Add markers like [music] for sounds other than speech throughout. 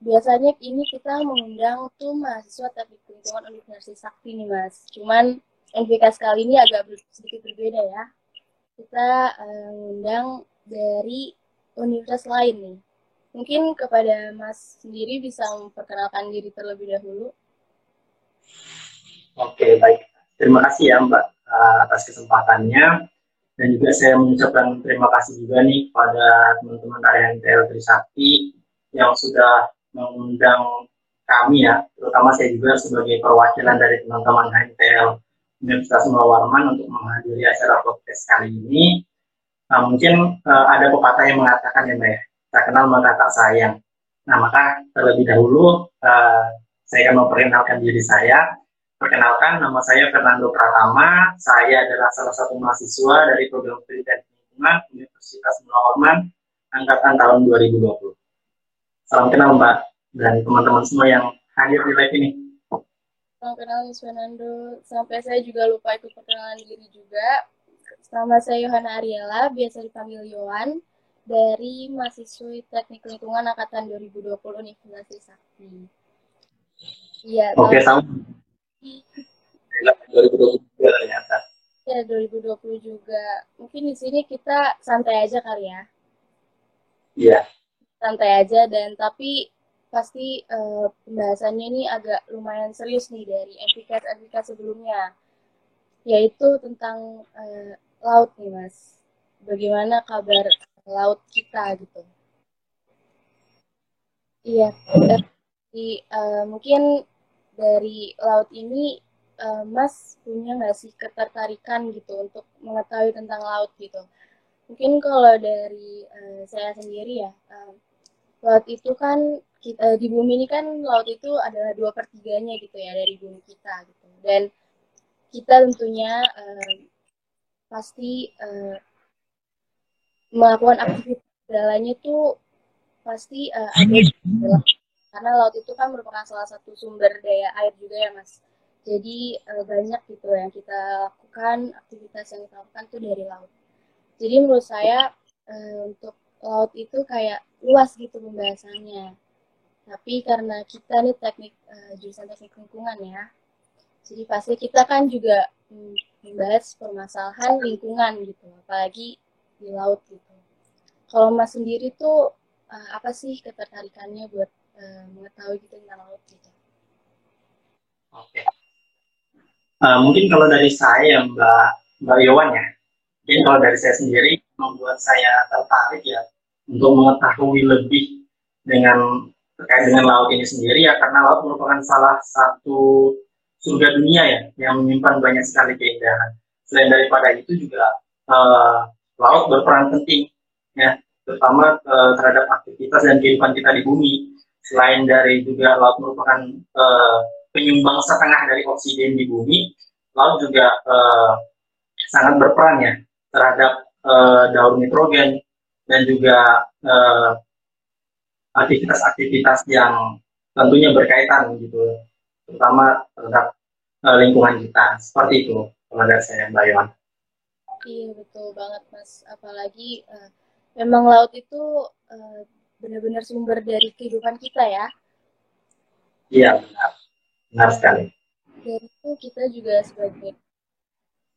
biasanya ini kita mengundang tuh mahasiswa teknik lingkungan Universitas Sakti nih Mas. Cuman MPCast kali ini agak sedikit berbeda ya. Kita uh, mengundang dari universitas lain nih. Mungkin kepada Mas sendiri bisa memperkenalkan diri terlebih dahulu. Oke, baik. Terima kasih ya Mbak uh, atas kesempatannya. Dan juga saya mengucapkan terima kasih juga nih pada teman-teman NTL Trisakti yang sudah mengundang kami ya, terutama saya juga sebagai perwakilan dari teman-teman HNTL Universitas Warman untuk menghadiri acara podcast kali ini Nah, mungkin uh, ada pepatah yang mengatakan ya Mbak ya, tak kenal maka tak sayang. Nah, maka terlebih dahulu uh, saya akan memperkenalkan diri saya. Perkenalkan, nama saya Fernando Pratama. Saya adalah salah satu mahasiswa dari program pendidikan lingkungan Universitas Mula angkatan tahun 2020. Salam kenal Mbak dan teman-teman semua yang hadir di live ini. Salam kenal Mas Fernando. Sampai saya juga lupa ikut perkenalan diri juga. Nama saya Yohana Ariela, biasa dipanggil Yohan, dari mahasiswa Teknik Lingkungan Angkatan 2020 Universitas Sakti. Iya. Oke, sama. 2020 ternyata. Ya, 2020 juga. Mungkin di sini kita santai aja kali ya. Iya. Santai aja dan tapi pasti uh, pembahasannya ini agak lumayan serius nih dari MPK sebelumnya. Yaitu tentang uh, laut nih mas. Bagaimana kabar laut kita gitu. Iya uh, mungkin dari laut ini uh, mas punya nggak sih ketertarikan gitu untuk mengetahui tentang laut gitu? Mungkin kalau dari uh, saya sendiri ya uh, laut itu kan kita di bumi ini kan laut itu adalah dua pertiganya gitu ya dari bumi kita gitu. Dan kita tentunya uh, pasti uh, melakukan aktivitas jalannya tuh pasti uh, ada karena laut itu kan merupakan salah satu sumber daya air juga ya mas. Jadi uh, banyak gitu yang kita lakukan aktivitas yang kita lakukan tuh dari laut. Jadi menurut saya uh, untuk laut itu kayak luas gitu pembahasannya tapi karena kita nih teknik uh, jurusan teknik lingkungan ya jadi pasti kita kan juga membahas permasalahan lingkungan gitu, apalagi di laut gitu. Kalau Mas sendiri tuh uh, apa sih ketertarikannya buat uh, mengetahui gitu tentang laut gitu? Oke. Uh, mungkin kalau dari saya Mbak Mbak Yowan ya, mungkin kalau dari saya sendiri membuat saya tertarik ya untuk mengetahui lebih dengan terkait dengan laut ini sendiri ya karena laut merupakan salah satu surga dunia ya yang menyimpan banyak sekali keindahan. Selain daripada itu juga uh, laut berperan penting ya terutama uh, terhadap aktivitas dan kehidupan kita di bumi. Selain dari juga laut merupakan uh, penyumbang setengah dari oksigen di bumi, laut juga sangat berperan ya terhadap uh, daur nitrogen dan juga aktivitas-aktivitas uh, yang tentunya berkaitan gitu terutama terhadap uh, lingkungan kita. Seperti itu kalau dari saya Mbak Yohan. Iya betul banget Mas. Apalagi uh, memang laut itu uh, benar-benar sumber dari kehidupan kita ya. Iya benar, benar sekali. Dari itu kita juga sebagai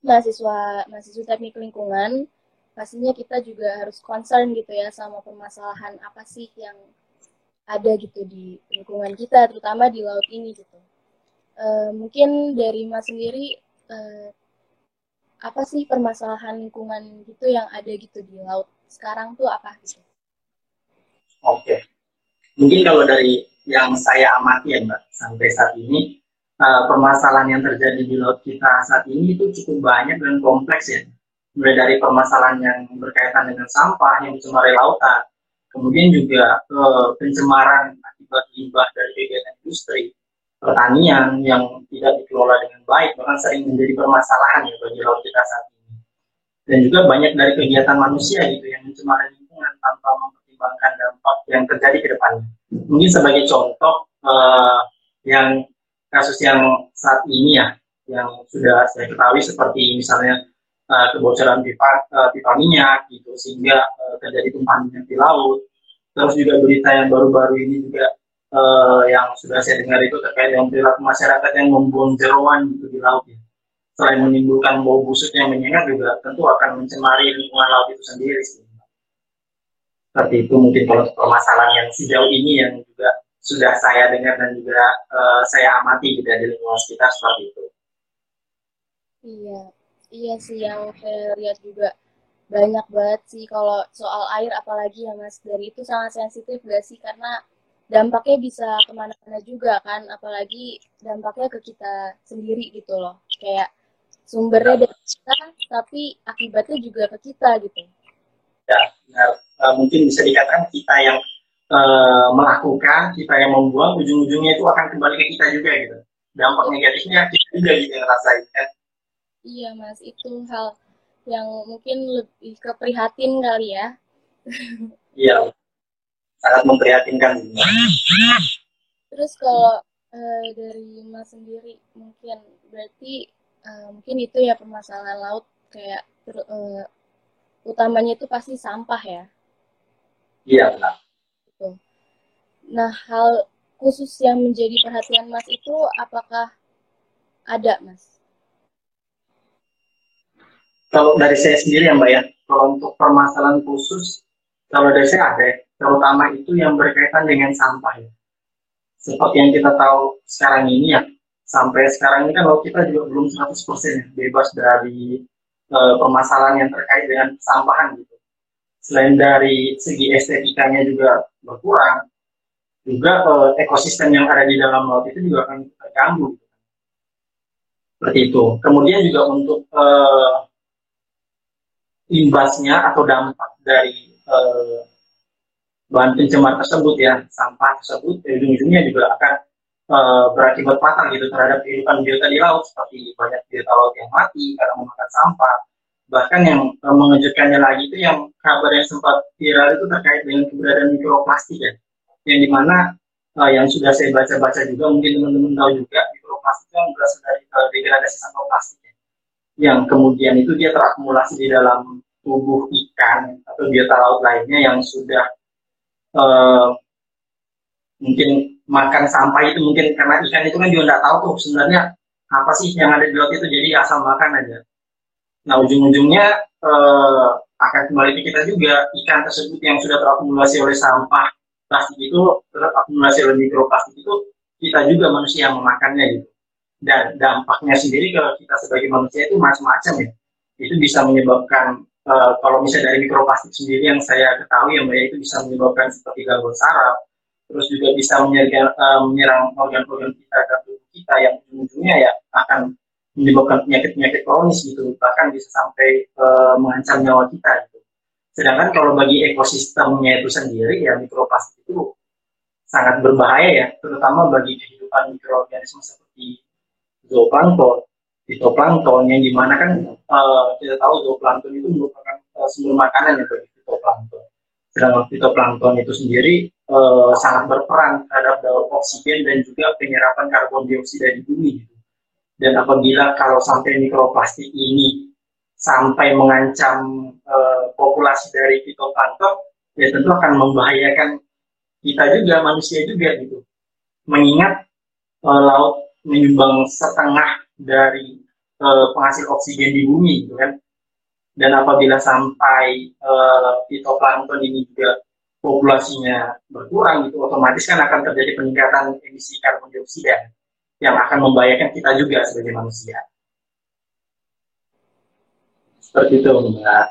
mahasiswa mahasiswa teknik lingkungan pastinya kita juga harus concern gitu ya sama permasalahan apa sih yang ada gitu di lingkungan kita terutama di laut ini gitu uh, mungkin dari Mas sendiri uh, apa sih permasalahan lingkungan gitu yang ada gitu di laut sekarang tuh apa gitu? Oke, mungkin kalau dari yang saya amati ya Mbak sampai saat ini uh, permasalahan yang terjadi di laut kita saat ini itu cukup banyak dan kompleks ya. Mulai dari permasalahan yang berkaitan dengan sampah yang mencemari lautan, kemudian juga uh, pencemaran akibat limbah dari kegiatan industri, pertanian yang tidak dikelola dengan baik bahkan sering menjadi permasalahan ya bagi laut kita saat ini. Dan juga banyak dari kegiatan manusia gitu yang mencemari lingkungan tanpa mempertimbangkan dampak yang terjadi ke depannya. Mungkin sebagai contoh uh, yang kasus yang saat ini ya yang sudah saya ketahui seperti misalnya uh, kebocoran pipa pipa minyak gitu sehingga uh, terjadi tumpahan minyak di laut terus juga berita yang baru-baru ini juga uh, yang sudah saya dengar itu terkait dengan perilaku masyarakat yang membuang jeroan gitu di laut ya. Selain menimbulkan bau busuk yang menyengat juga tentu akan mencemari lingkungan laut itu sendiri sih. Seperti itu mungkin kalau permasalahan yang sejauh ini yang juga sudah saya dengar dan juga uh, saya amati gitu di lingkungan sekitar seperti itu. Iya, iya sih yang saya lihat juga banyak banget sih kalau soal air apalagi ya mas. Dari itu sangat sensitif gak sih? Karena dampaknya bisa ke mana-mana juga kan apalagi dampaknya ke kita sendiri gitu loh. Kayak sumbernya dari kita tapi akibatnya juga ke kita gitu. Ya uh, mungkin bisa dikatakan kita yang uh, melakukan kita yang membuang ujung-ujungnya itu akan kembali ke kita juga gitu. Dampak negatifnya kita juga gitu yang rasain kan iya mas itu hal yang mungkin lebih keprihatin kali ya. Iya, sangat memprihatinkan. Terus kalau uh, dari Mas sendiri mungkin berarti uh, mungkin itu ya permasalahan laut kayak ter, uh, utamanya itu pasti sampah ya. Iya benar. Nah hal khusus yang menjadi perhatian Mas itu apakah ada Mas? Kalau dari saya sendiri ya Mbak ya, kalau untuk permasalahan khusus, kalau dari saya ada, terutama itu yang berkaitan dengan sampah ya. Seperti yang kita tahu sekarang ini ya, sampai sekarang ini kan laut kita juga belum 100% ya, bebas dari e, permasalahan yang terkait dengan sampahan gitu. Selain dari segi estetikanya juga berkurang, juga e, ekosistem yang ada di dalam laut itu juga akan terganggu. Seperti itu. Kemudian juga untuk e, imbasnya atau dampak dari uh, bahan pencemar tersebut ya sampah tersebut ujung-ujungnya juga akan uh, berakibat fatal gitu terhadap kehidupan biota di laut seperti banyak biota laut yang mati karena memakan sampah. Bahkan yang uh, mengejutkannya lagi itu yang kabar yang sempat viral itu terkait dengan keberadaan mikroplastik ya yang di mana uh, yang sudah saya baca-baca juga mungkin teman-teman tahu juga mikroplastik yang berasal dari uh, degradasi sampah plastik ya yang kemudian itu dia terakumulasi di dalam tubuh ikan atau biota laut lainnya yang sudah uh, mungkin makan sampah itu mungkin karena ikan itu kan juga nggak tahu tuh sebenarnya apa sih yang ada di laut itu jadi asal makan aja. Nah ujung-ujungnya uh, akan kembali ke kita juga ikan tersebut yang sudah terakumulasi oleh sampah plastik itu terakumulasi oleh mikroplastik itu kita juga manusia yang memakannya gitu dan dampaknya sendiri ke kita sebagai manusia itu macam-macam ya itu bisa menyebabkan uh, kalau misalnya dari mikroplastik sendiri yang saya ketahui yang itu bisa menyebabkan seperti gangguan saraf terus juga bisa menyerang, uh, menyerang organ-organ kita dan kita yang ujung-ujungnya ya akan menyebabkan penyakit-penyakit kronis gitu bahkan bisa sampai uh, mengancam nyawa kita gitu. Sedangkan kalau bagi ekosistemnya itu sendiri ya mikroplastik itu sangat berbahaya ya terutama bagi kehidupan mikroorganisme seperti zooplankton, fitoplankton yang di mana kan uh, kita tahu zooplankton itu merupakan uh, sumber makanan ya bagi fitoplankton. Sedangkan fitoplankton itu sendiri uh, sangat berperan terhadap daur oksigen dan juga penyerapan karbon dioksida di bumi. Gitu. Dan apabila kalau sampai mikroplastik ini sampai mengancam uh, populasi dari fitoplankton, ya tentu akan membahayakan kita juga manusia juga gitu. Mengingat uh, laut menyumbang setengah dari uh, penghasil oksigen di bumi gitu kan. Dan apabila sampai uh, fitoplankton ini juga populasinya berkurang gitu otomatis kan akan terjadi peningkatan emisi karbon dioksida yang akan membahayakan kita juga sebagai manusia. Seperti itu mbak.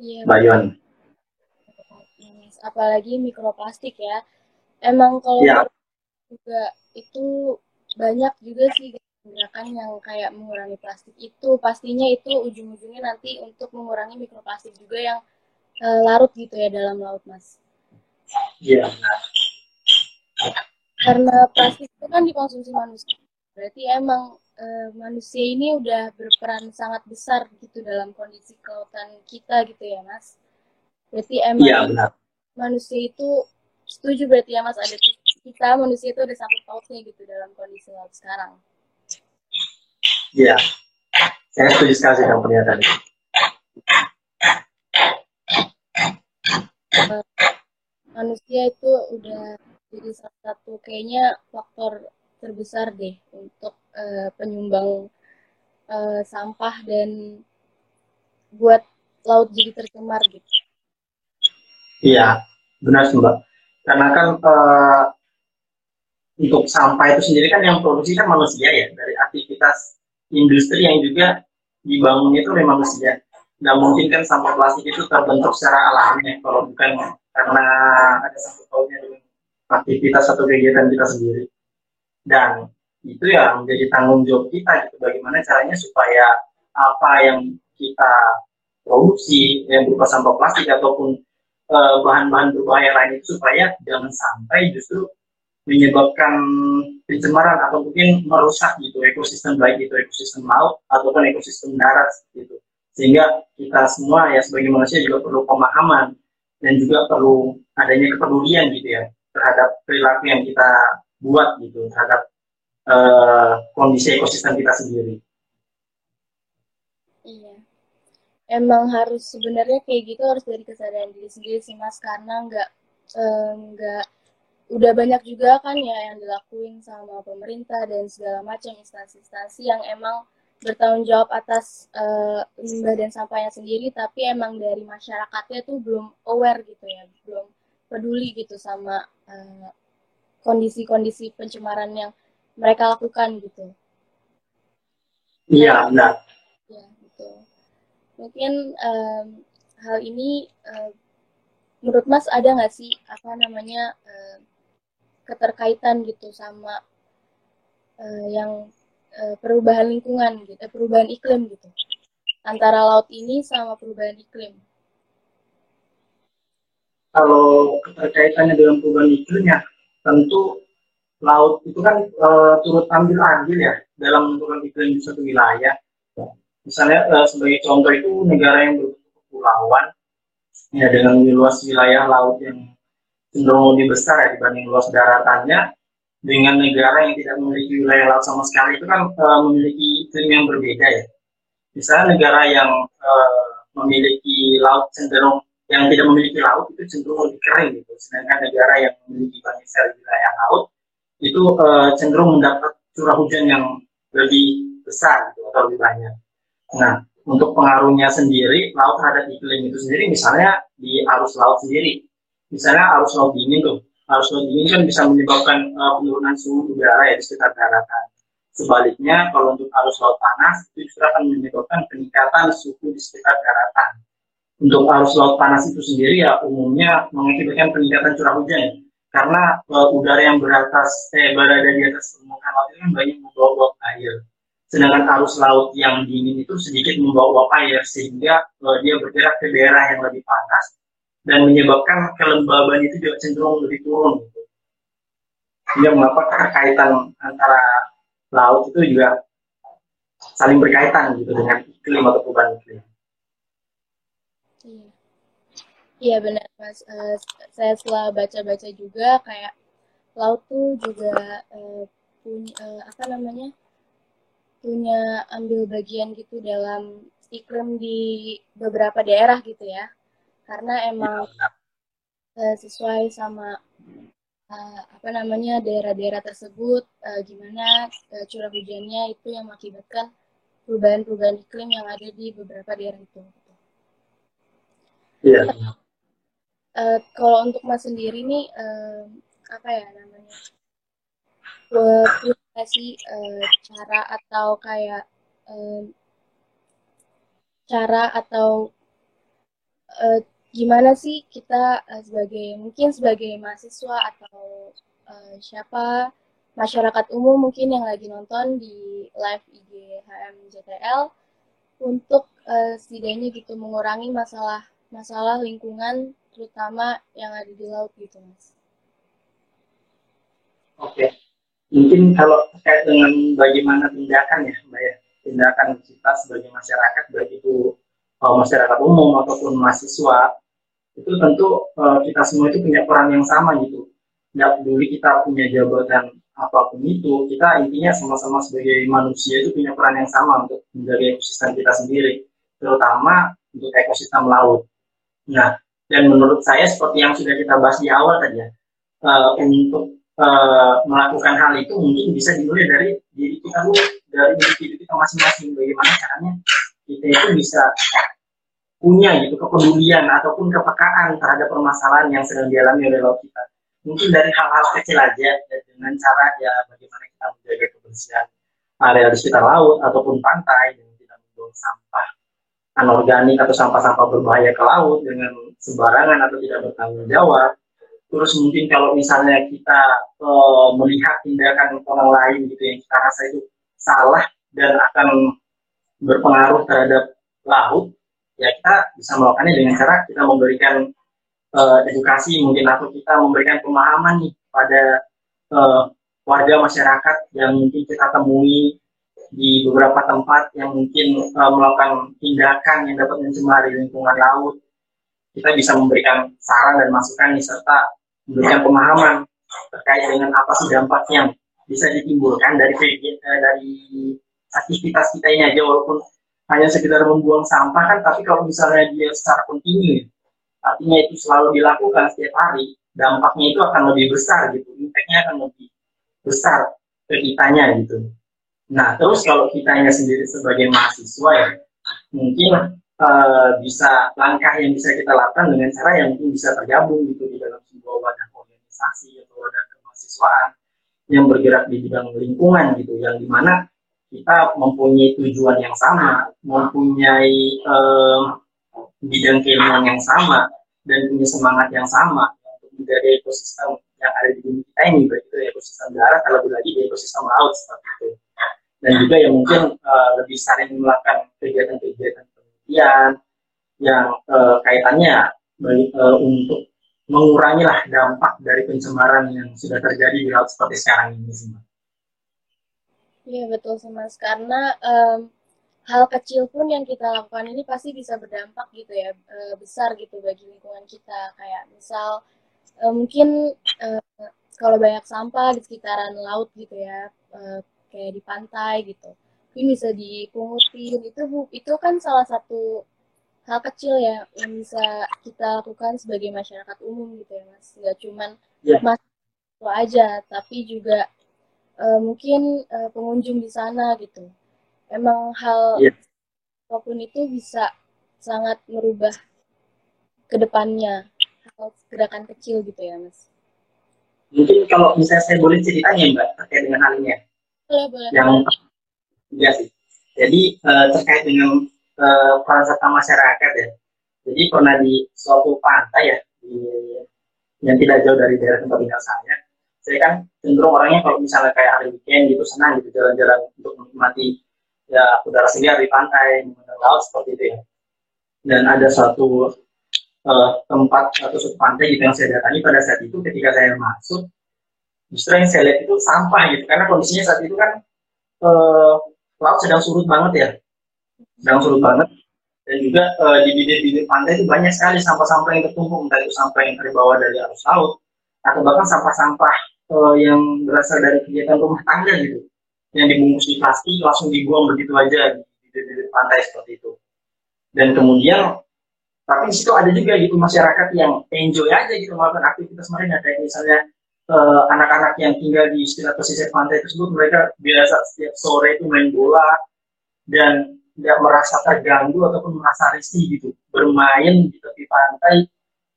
Iya, mbak. Yon. Apalagi mikroplastik ya. Emang kalau ya. juga itu banyak juga sih gerakan yang kayak mengurangi plastik itu. Pastinya itu ujung-ujungnya nanti untuk mengurangi mikroplastik juga yang uh, larut gitu ya dalam laut mas. Iya. Karena plastik itu kan dikonsumsi manusia. Berarti emang uh, manusia ini udah berperan sangat besar gitu dalam kondisi kelautan kita gitu ya mas. Berarti emang ya, benar. manusia itu setuju berarti ya mas ada kita manusia itu ada sangkut pautnya gitu dalam kondisi laut sekarang iya saya setuju sekali dengan pernyataan itu uh, manusia itu udah jadi salah satu kayaknya faktor terbesar deh untuk uh, penyumbang uh, sampah dan buat laut jadi tercemar gitu. Iya, benar sih mbak. Karena kan uh, untuk sampah itu sendiri kan yang produksi kan manusia ya dari aktivitas industri yang juga dibangun itu oleh manusia. Nggak mungkin kan sampah plastik itu terbentuk secara alami kalau bukan karena ada sangkut pautnya dengan aktivitas atau kegiatan kita sendiri. Dan itu ya menjadi tanggung jawab kita gitu bagaimana caranya supaya apa yang kita produksi yang berupa sampah plastik ataupun eh, bahan-bahan berbahaya lain itu supaya jangan sampai justru menyebabkan pencemaran atau mungkin merusak gitu ekosistem baik itu ekosistem laut ataupun ekosistem darat gitu sehingga kita semua ya sebagai manusia juga perlu pemahaman dan juga perlu adanya kepedulian gitu ya terhadap perilaku yang kita buat gitu terhadap uh, kondisi ekosistem kita sendiri. Iya, emang harus sebenarnya kayak gitu harus dari kesadaran diri sendiri sih mas karena nggak uh, nggak udah banyak juga kan ya yang dilakuin sama pemerintah dan segala macam instansi-instansi yang emang bertanggung jawab atas uh, limbah dan sampahnya sendiri tapi emang dari masyarakatnya tuh belum aware gitu ya belum peduli gitu sama eh, kondisi-kondisi pencemaran yang mereka lakukan gitu. Iya, benar. Ya, gitu. Mungkin um, hal ini uh, menurut Mas ada nggak sih apa namanya uh, keterkaitan gitu sama uh, yang uh, perubahan lingkungan gitu, perubahan iklim gitu antara laut ini sama perubahan iklim kalau keterkaitannya dengan perubahan iklim ya tentu laut itu kan e, turut ambil andil ya dalam menentukan iklim di suatu wilayah. Misalnya e, sebagai contoh itu negara yang berbentuk kepulauan ya dengan luas wilayah laut yang cenderung lebih besar ya dibanding luas daratannya dengan negara yang tidak memiliki wilayah laut sama sekali itu kan e, memiliki iklim yang berbeda ya. Misalnya negara yang e, memiliki laut cenderung yang tidak memiliki laut itu cenderung lebih kering gitu. Sedangkan negara yang memiliki banyak sekali wilayah laut itu uh, cenderung mendapat curah hujan yang lebih besar gitu, atau lebih banyak. Nah, untuk pengaruhnya sendiri laut terhadap iklim itu sendiri misalnya di arus laut sendiri. Misalnya arus laut dingin tuh. Arus laut dingin kan bisa menyebabkan uh, penurunan suhu udara ya di sekitar daratan. Sebaliknya, kalau untuk arus laut panas, itu justru akan menyebabkan peningkatan suhu di sekitar daratan untuk arus laut panas itu sendiri ya umumnya mengakibatkan peningkatan curah hujan karena uh, udara yang beratas eh berada di atas permukaan laut itu kan banyak membawa uap air sedangkan arus laut yang dingin itu sedikit membawa uap air sehingga uh, dia bergerak ke daerah yang lebih panas dan menyebabkan kelembaban itu juga cenderung lebih turun gitu. Sehingga mengapa kaitan antara laut itu juga saling berkaitan gitu dengan iklim atau perubahan iklim. Iya. Iya benar mas. Uh, saya setelah baca-baca juga kayak laut tuh juga uh, punya uh, apa namanya punya ambil bagian gitu dalam iklim di beberapa daerah gitu ya. Karena emang ya, uh, sesuai sama uh, apa namanya daerah-daerah tersebut uh, gimana uh, curah hujannya itu yang mengakibatkan perubahan-perubahan iklim yang ada di beberapa daerah itu. Iya. Uh, kalau untuk Mas sendiri nih uh, apa ya namanya? Punya sih uh, cara atau kayak uh, cara atau uh, gimana sih kita uh, sebagai mungkin sebagai mahasiswa atau uh, siapa masyarakat umum mungkin yang lagi nonton di live IG HMJTL untuk uh, setidaknya gitu mengurangi masalah masalah lingkungan terutama yang ada di laut gitu mas. Oke, mungkin kalau terkait dengan bagaimana tindakan ya, Mbak ya, tindakan kita sebagai masyarakat, baik itu uh, masyarakat umum ataupun mahasiswa, itu tentu uh, kita semua itu punya peran yang sama gitu. Tidak peduli kita punya jabatan apa pun itu, kita intinya sama-sama sebagai manusia itu punya peran yang sama untuk menjaga ekosistem kita sendiri, terutama untuk ekosistem laut. Nah, dan menurut saya seperti yang sudah kita bahas di awal tadi ya, uh, untuk uh, melakukan hal itu mungkin bisa dimulai dari diri kita dulu, dari diri kita masing-masing. Bagaimana caranya kita itu bisa punya gitu kepedulian ataupun kepekaan terhadap permasalahan yang sedang dialami oleh laut kita. Mungkin dari hal-hal kecil aja dan dengan cara ya bagaimana kita menjaga kebersihan area di sekitar laut ataupun pantai dengan tidak membuang sampah anorganik atau sampah-sampah berbahaya ke laut dengan sembarangan atau tidak bertanggung jawab. Terus mungkin kalau misalnya kita e, melihat tindakan orang lain gitu yang kita rasa itu salah dan akan berpengaruh terhadap laut, ya kita bisa melakukannya dengan cara kita memberikan uh, edukasi mungkin atau kita memberikan pemahaman nih pada uh, warga masyarakat yang mungkin kita temui di beberapa tempat yang mungkin uh, melakukan tindakan yang dapat mencemari lingkungan laut. Kita bisa memberikan saran dan masukan nih serta memberikan pemahaman terkait dengan apa sih dampak yang bisa ditimbulkan dari dari aktivitas kita ini aja walaupun hanya sekedar membuang sampah kan tapi kalau misalnya dia secara kontinu artinya itu selalu dilakukan setiap hari dampaknya itu akan lebih besar gitu impactnya akan lebih besar ke kitanya gitu. Nah terus kalau kitanya sendiri sebagai mahasiswa ya mungkin uh, bisa langkah yang bisa kita lakukan dengan cara yang mungkin bisa tergabung gitu di dalam sebuah wadah organisasi atau wadah kemahasiswaan yang bergerak di bidang lingkungan gitu yang di mana kita mempunyai tujuan yang sama, mempunyai um, bidang keilmuan yang sama, dan punya semangat yang sama untuk menjaga ekosistem yang ada di bumi kita ini, baik itu ekosistem darat, terlebih lagi di ekosistem laut seperti itu. Dan juga yang mungkin uh, lebih sering melakukan kegiatan-kegiatan penelitian yang uh, kaitannya baik, uh, untuk mengurangi lah dampak dari pencemaran yang sudah terjadi di laut seperti sekarang ini, semua. Iya betul sih mas, karena um, hal kecil pun yang kita lakukan ini pasti bisa berdampak gitu ya uh, besar gitu bagi lingkungan kita. Kayak misal uh, mungkin uh, kalau banyak sampah di sekitaran laut gitu ya, uh, kayak di pantai gitu, ini bisa dipungutin. Itu itu kan salah satu hal kecil ya yang bisa kita lakukan sebagai masyarakat umum gitu ya mas. Gak cuman yeah. mas aja, tapi juga uh, mungkin uh, pengunjung di sana gitu. Emang hal yeah. apa pun itu bisa sangat merubah ke depannya hal gerakan kecil gitu ya mas. Mungkin kalau misalnya saya boleh ceritanya mbak terkait dengan hal ini ya. Boleh boleh. Yang ya sih. Jadi uh, terkait dengan uh, peran serta masyarakat ya. Jadi pernah di suatu pantai ya di, yang tidak jauh dari daerah tempat tinggal saya saya kan cenderung orangnya kalau misalnya kayak hari weekend gitu senang gitu jalan-jalan untuk menikmati ya udara segar di pantai, mengenal laut seperti itu ya. Dan ada suatu uh, tempat atau suatu pantai gitu yang saya datangi pada saat itu ketika saya masuk justru yang saya lihat itu sampah gitu. Karena kondisinya saat itu kan uh, laut sedang surut banget ya. Sedang surut banget. Dan juga uh, di bibir-bibir pantai itu banyak sekali sampah-sampah yang tertumpuk. Entah itu sampah yang terbawa dari arus laut atau bahkan sampah-sampah uh, yang berasal dari kegiatan rumah tangga gitu yang dibungkus di plastik langsung dibuang begitu aja di, di, di pantai seperti itu. Dan kemudian tapi di situ ada juga gitu masyarakat yang enjoy aja gitu melakukan aktivitas mereka. Kayak misalnya eh, anak-anak uh, yang tinggal di sekitar pesisir pantai tersebut mereka biasa setiap sore itu main bola dan tidak merasa terganggu ataupun merasa risih gitu bermain di tepi pantai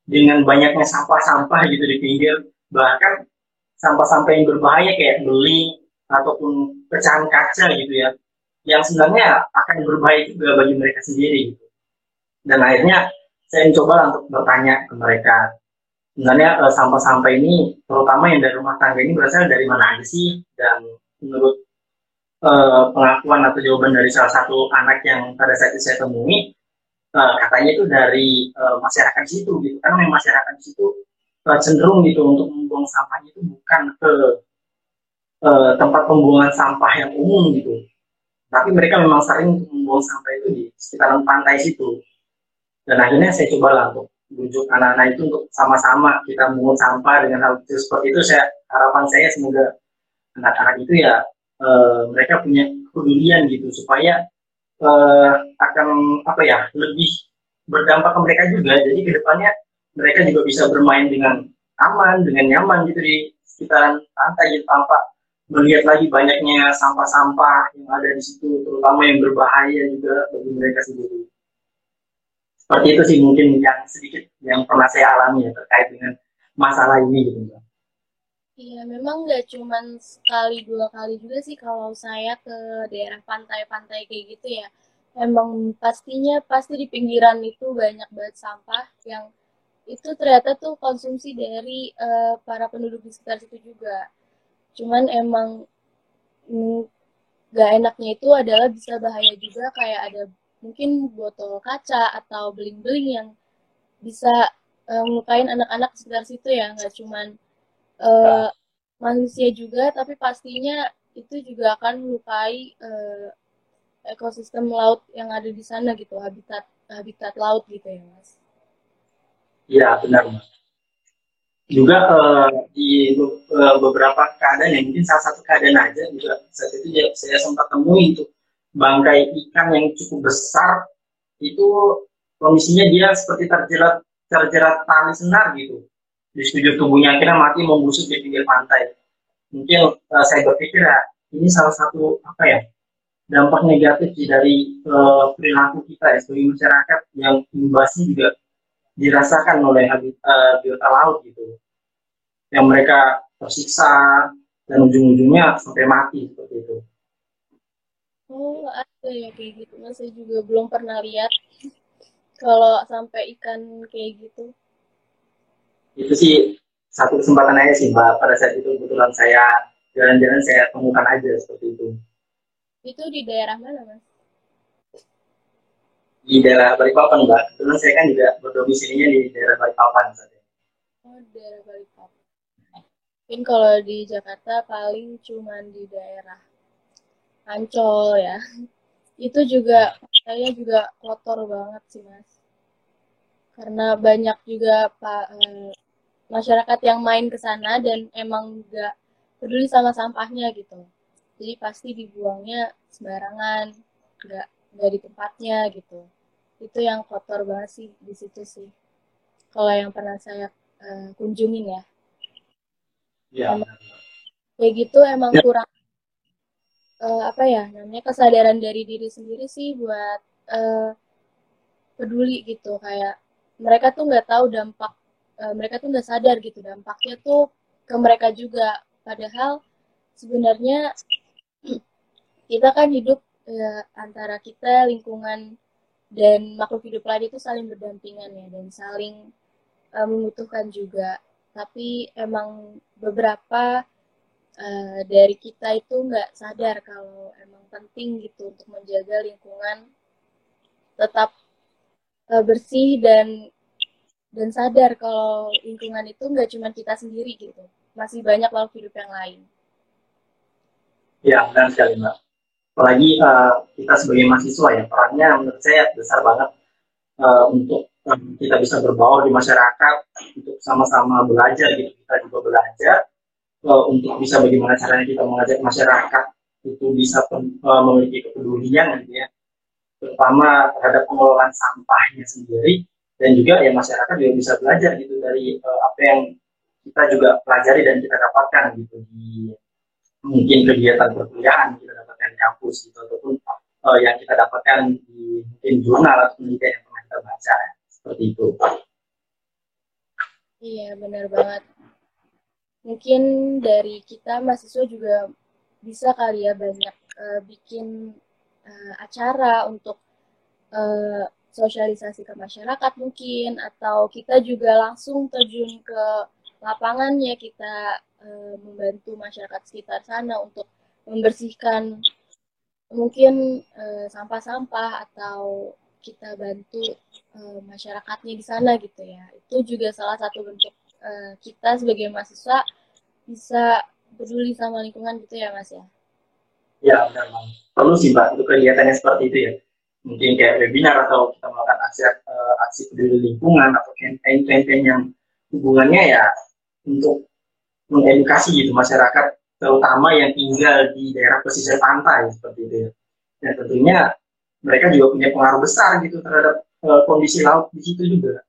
dengan banyaknya sampah-sampah gitu di pinggir bahkan sampah-sampah yang berbahaya kayak beling ataupun pecahan kaca gitu ya yang sebenarnya akan berbahaya juga bagi mereka sendiri gitu. dan akhirnya saya mencoba untuk bertanya ke mereka sebenarnya eh, sampah-sampah ini terutama yang dari rumah tangga ini berasal dari mana aja sih dan menurut uh, pengakuan atau jawaban dari salah satu anak yang pada saat itu saya temui uh, katanya itu dari uh, masyarakat situ gitu karena masyarakat situ cenderung gitu untuk membuang sampahnya itu bukan ke uh, tempat pembuangan sampah yang umum gitu. Tapi mereka memang sering membuang sampah itu di sekitaran pantai situ. Dan akhirnya saya coba lah untuk bujuk anak-anak itu untuk sama-sama kita mengut sampah dengan hal itu seperti itu. Saya harapan saya semoga anak-anak itu ya uh, mereka punya kepedulian gitu supaya uh, akan apa ya lebih berdampak ke mereka juga. Jadi ke depannya mereka juga bisa bermain dengan aman, dengan nyaman gitu di sekitaran pantai gitu tanpa melihat lagi banyaknya sampah-sampah yang ada di situ, terutama yang berbahaya juga bagi mereka sendiri. Seperti itu sih mungkin yang sedikit yang pernah saya alami ya terkait dengan masalah ini gitu. Iya, memang nggak cuma sekali dua kali juga sih kalau saya ke daerah pantai-pantai kayak gitu ya. Emang pastinya pasti di pinggiran itu banyak banget sampah yang itu ternyata tuh konsumsi dari uh, para penduduk di sekitar situ juga. Cuman emang nggak enaknya itu adalah bisa bahaya juga kayak ada mungkin botol kaca atau beling-beling yang bisa uh, melukain anak-anak di sekitar situ ya nggak cuman uh, manusia juga tapi pastinya itu juga akan melukai uh, ekosistem laut yang ada di sana gitu habitat habitat laut gitu ya mas. Iya benar mas. Juga uh, di uh, beberapa keadaan yang mungkin salah satu keadaan aja juga saat itu ya, saya sempat temui itu bangkai ikan yang cukup besar itu kondisinya dia seperti terjerat terjerat tali senar gitu di sekujur tubuhnya akhirnya mati membusuk di pinggir pantai. Mungkin uh, saya berpikir ya ini salah satu apa ya dampak negatif dari uh, perilaku kita ya sebagai masyarakat yang imbasnya juga dirasakan oleh uh, biota laut gitu yang mereka tersiksa dan ujung-ujungnya sampai mati seperti itu. Oh ada ya kayak gitu, mas saya juga belum pernah lihat kalau sampai ikan kayak gitu. Itu sih satu kesempatan aja sih mbak. Pada saat itu kebetulan saya jalan-jalan saya temukan aja seperti itu. Itu di daerah mana mas? di daerah Balikpapan mbak. Kebetulan saya kan juga berdomisilinya di daerah Balikpapan saat oh daerah Balikpapan. Mungkin kalau di Jakarta paling cuma di daerah Ancol ya. Itu juga saya juga kotor banget sih mas. Karena banyak juga pak eh, masyarakat yang main ke sana dan emang nggak peduli sama sampahnya gitu. Jadi pasti dibuangnya sembarangan nggak nggak di tempatnya gitu. Itu yang kotor banget sih di situ sih. Kalau yang pernah saya uh, kunjungin ya. Ya kayak gitu emang ya. kurang uh, apa ya namanya kesadaran dari diri sendiri sih buat uh, peduli gitu. Kayak mereka tuh nggak tahu dampak uh, mereka tuh nggak sadar gitu dampaknya tuh ke mereka juga. Padahal sebenarnya [clears throat] kita kan hidup ya, antara kita lingkungan dan makhluk hidup lain itu saling berdampingan ya dan saling uh, membutuhkan juga. Tapi emang beberapa uh, dari kita itu nggak sadar kalau emang penting gitu untuk menjaga lingkungan tetap uh, bersih dan dan sadar kalau lingkungan itu nggak cuma kita sendiri gitu. Masih banyak makhluk hidup yang lain. Ya benar sekali mbak. Apalagi uh, kita sebagai mahasiswa ya perannya menurut saya besar banget uh, untuk um, kita bisa berbaur di masyarakat untuk sama-sama belajar gitu kita juga belajar uh, untuk bisa bagaimana caranya kita mengajak masyarakat itu bisa uh, memiliki kepedulian gitu ya. Terutama terhadap pengelolaan sampahnya sendiri dan juga ya masyarakat juga bisa belajar gitu dari uh, apa yang kita juga pelajari dan kita dapatkan gitu di mungkin kegiatan perkuliahan kita dapatkan di kampus gitu ataupun uh, yang kita dapatkan di mungkin jurnal atau penelitian yang pernah kita baca ya. seperti itu. Iya benar banget. Mungkin dari kita mahasiswa juga bisa kali ya banyak uh, bikin uh, acara untuk uh, sosialisasi ke masyarakat mungkin atau kita juga langsung terjun ke lapangannya kita uh, membantu masyarakat sekitar sana untuk membersihkan mungkin sampah sampah-sampah atau kita bantu uh, masyarakatnya di sana gitu ya. Itu juga salah satu bentuk uh, kita sebagai mahasiswa bisa peduli sama lingkungan gitu ya mas ya? Ya benar perlu sih mbak untuk kegiatannya seperti itu ya mungkin kayak webinar atau kita melakukan aksi uh, aksi peduli lingkungan atau campaign-campaign yang hubungannya ya untuk mengedukasi gitu masyarakat terutama yang tinggal di daerah pesisir pantai seperti itu ya. Dan tentunya mereka juga punya pengaruh besar gitu terhadap uh, kondisi laut di situ juga.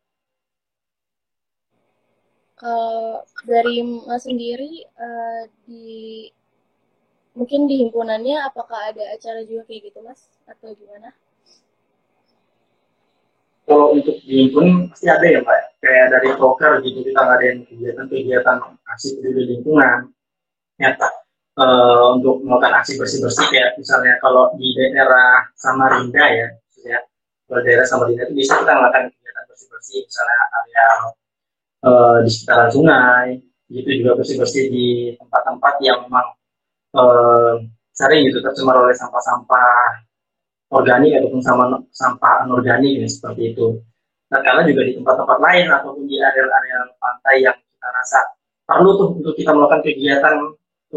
Kalau dari Mas sendiri uh, di mungkin di himpunannya apakah ada acara juga kayak gitu Mas atau gimana? Kalau untuk di himpun pasti ada ya Mbak, kayak dari poker gitu kita ngadain kegiatan-kegiatan aksi peduli lingkungan, nyata uh, untuk melakukan aksi bersih-bersih kayak misalnya kalau di daerah Samarinda ya, ya kalau daerah Samarinda itu bisa kita melakukan kegiatan bersih-bersih misalnya area uh, di sekitaran sungai, gitu juga bersih-bersih di tempat-tempat yang memang uh, sering gitu tercemar oleh sampah-sampah organik ataupun sama sampah anorganik ya, seperti itu. Nah, karena juga di tempat-tempat lain ataupun di area-area pantai yang kita rasa perlu tuh untuk kita melakukan kegiatan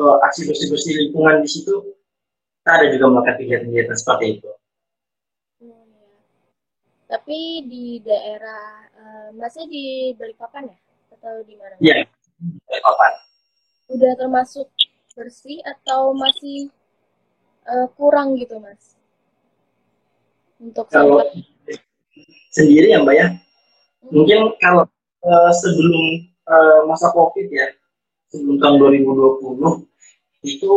uh, aksi bersih-bersih lingkungan di situ, kita ada juga melakukan kegiatan-kegiatan seperti itu. Hmm, ya. Tapi di daerah, uh, masih di Balikpapan ya? Atau di mana? Iya, Balikpapan. Udah termasuk bersih atau masih uh, kurang gitu, Mas? Untuk kalau sendiri ya, Mbak ya. Hmm. Mungkin kalau uh, sebelum uh, masa COVID ya, sebelum tahun 2020 itu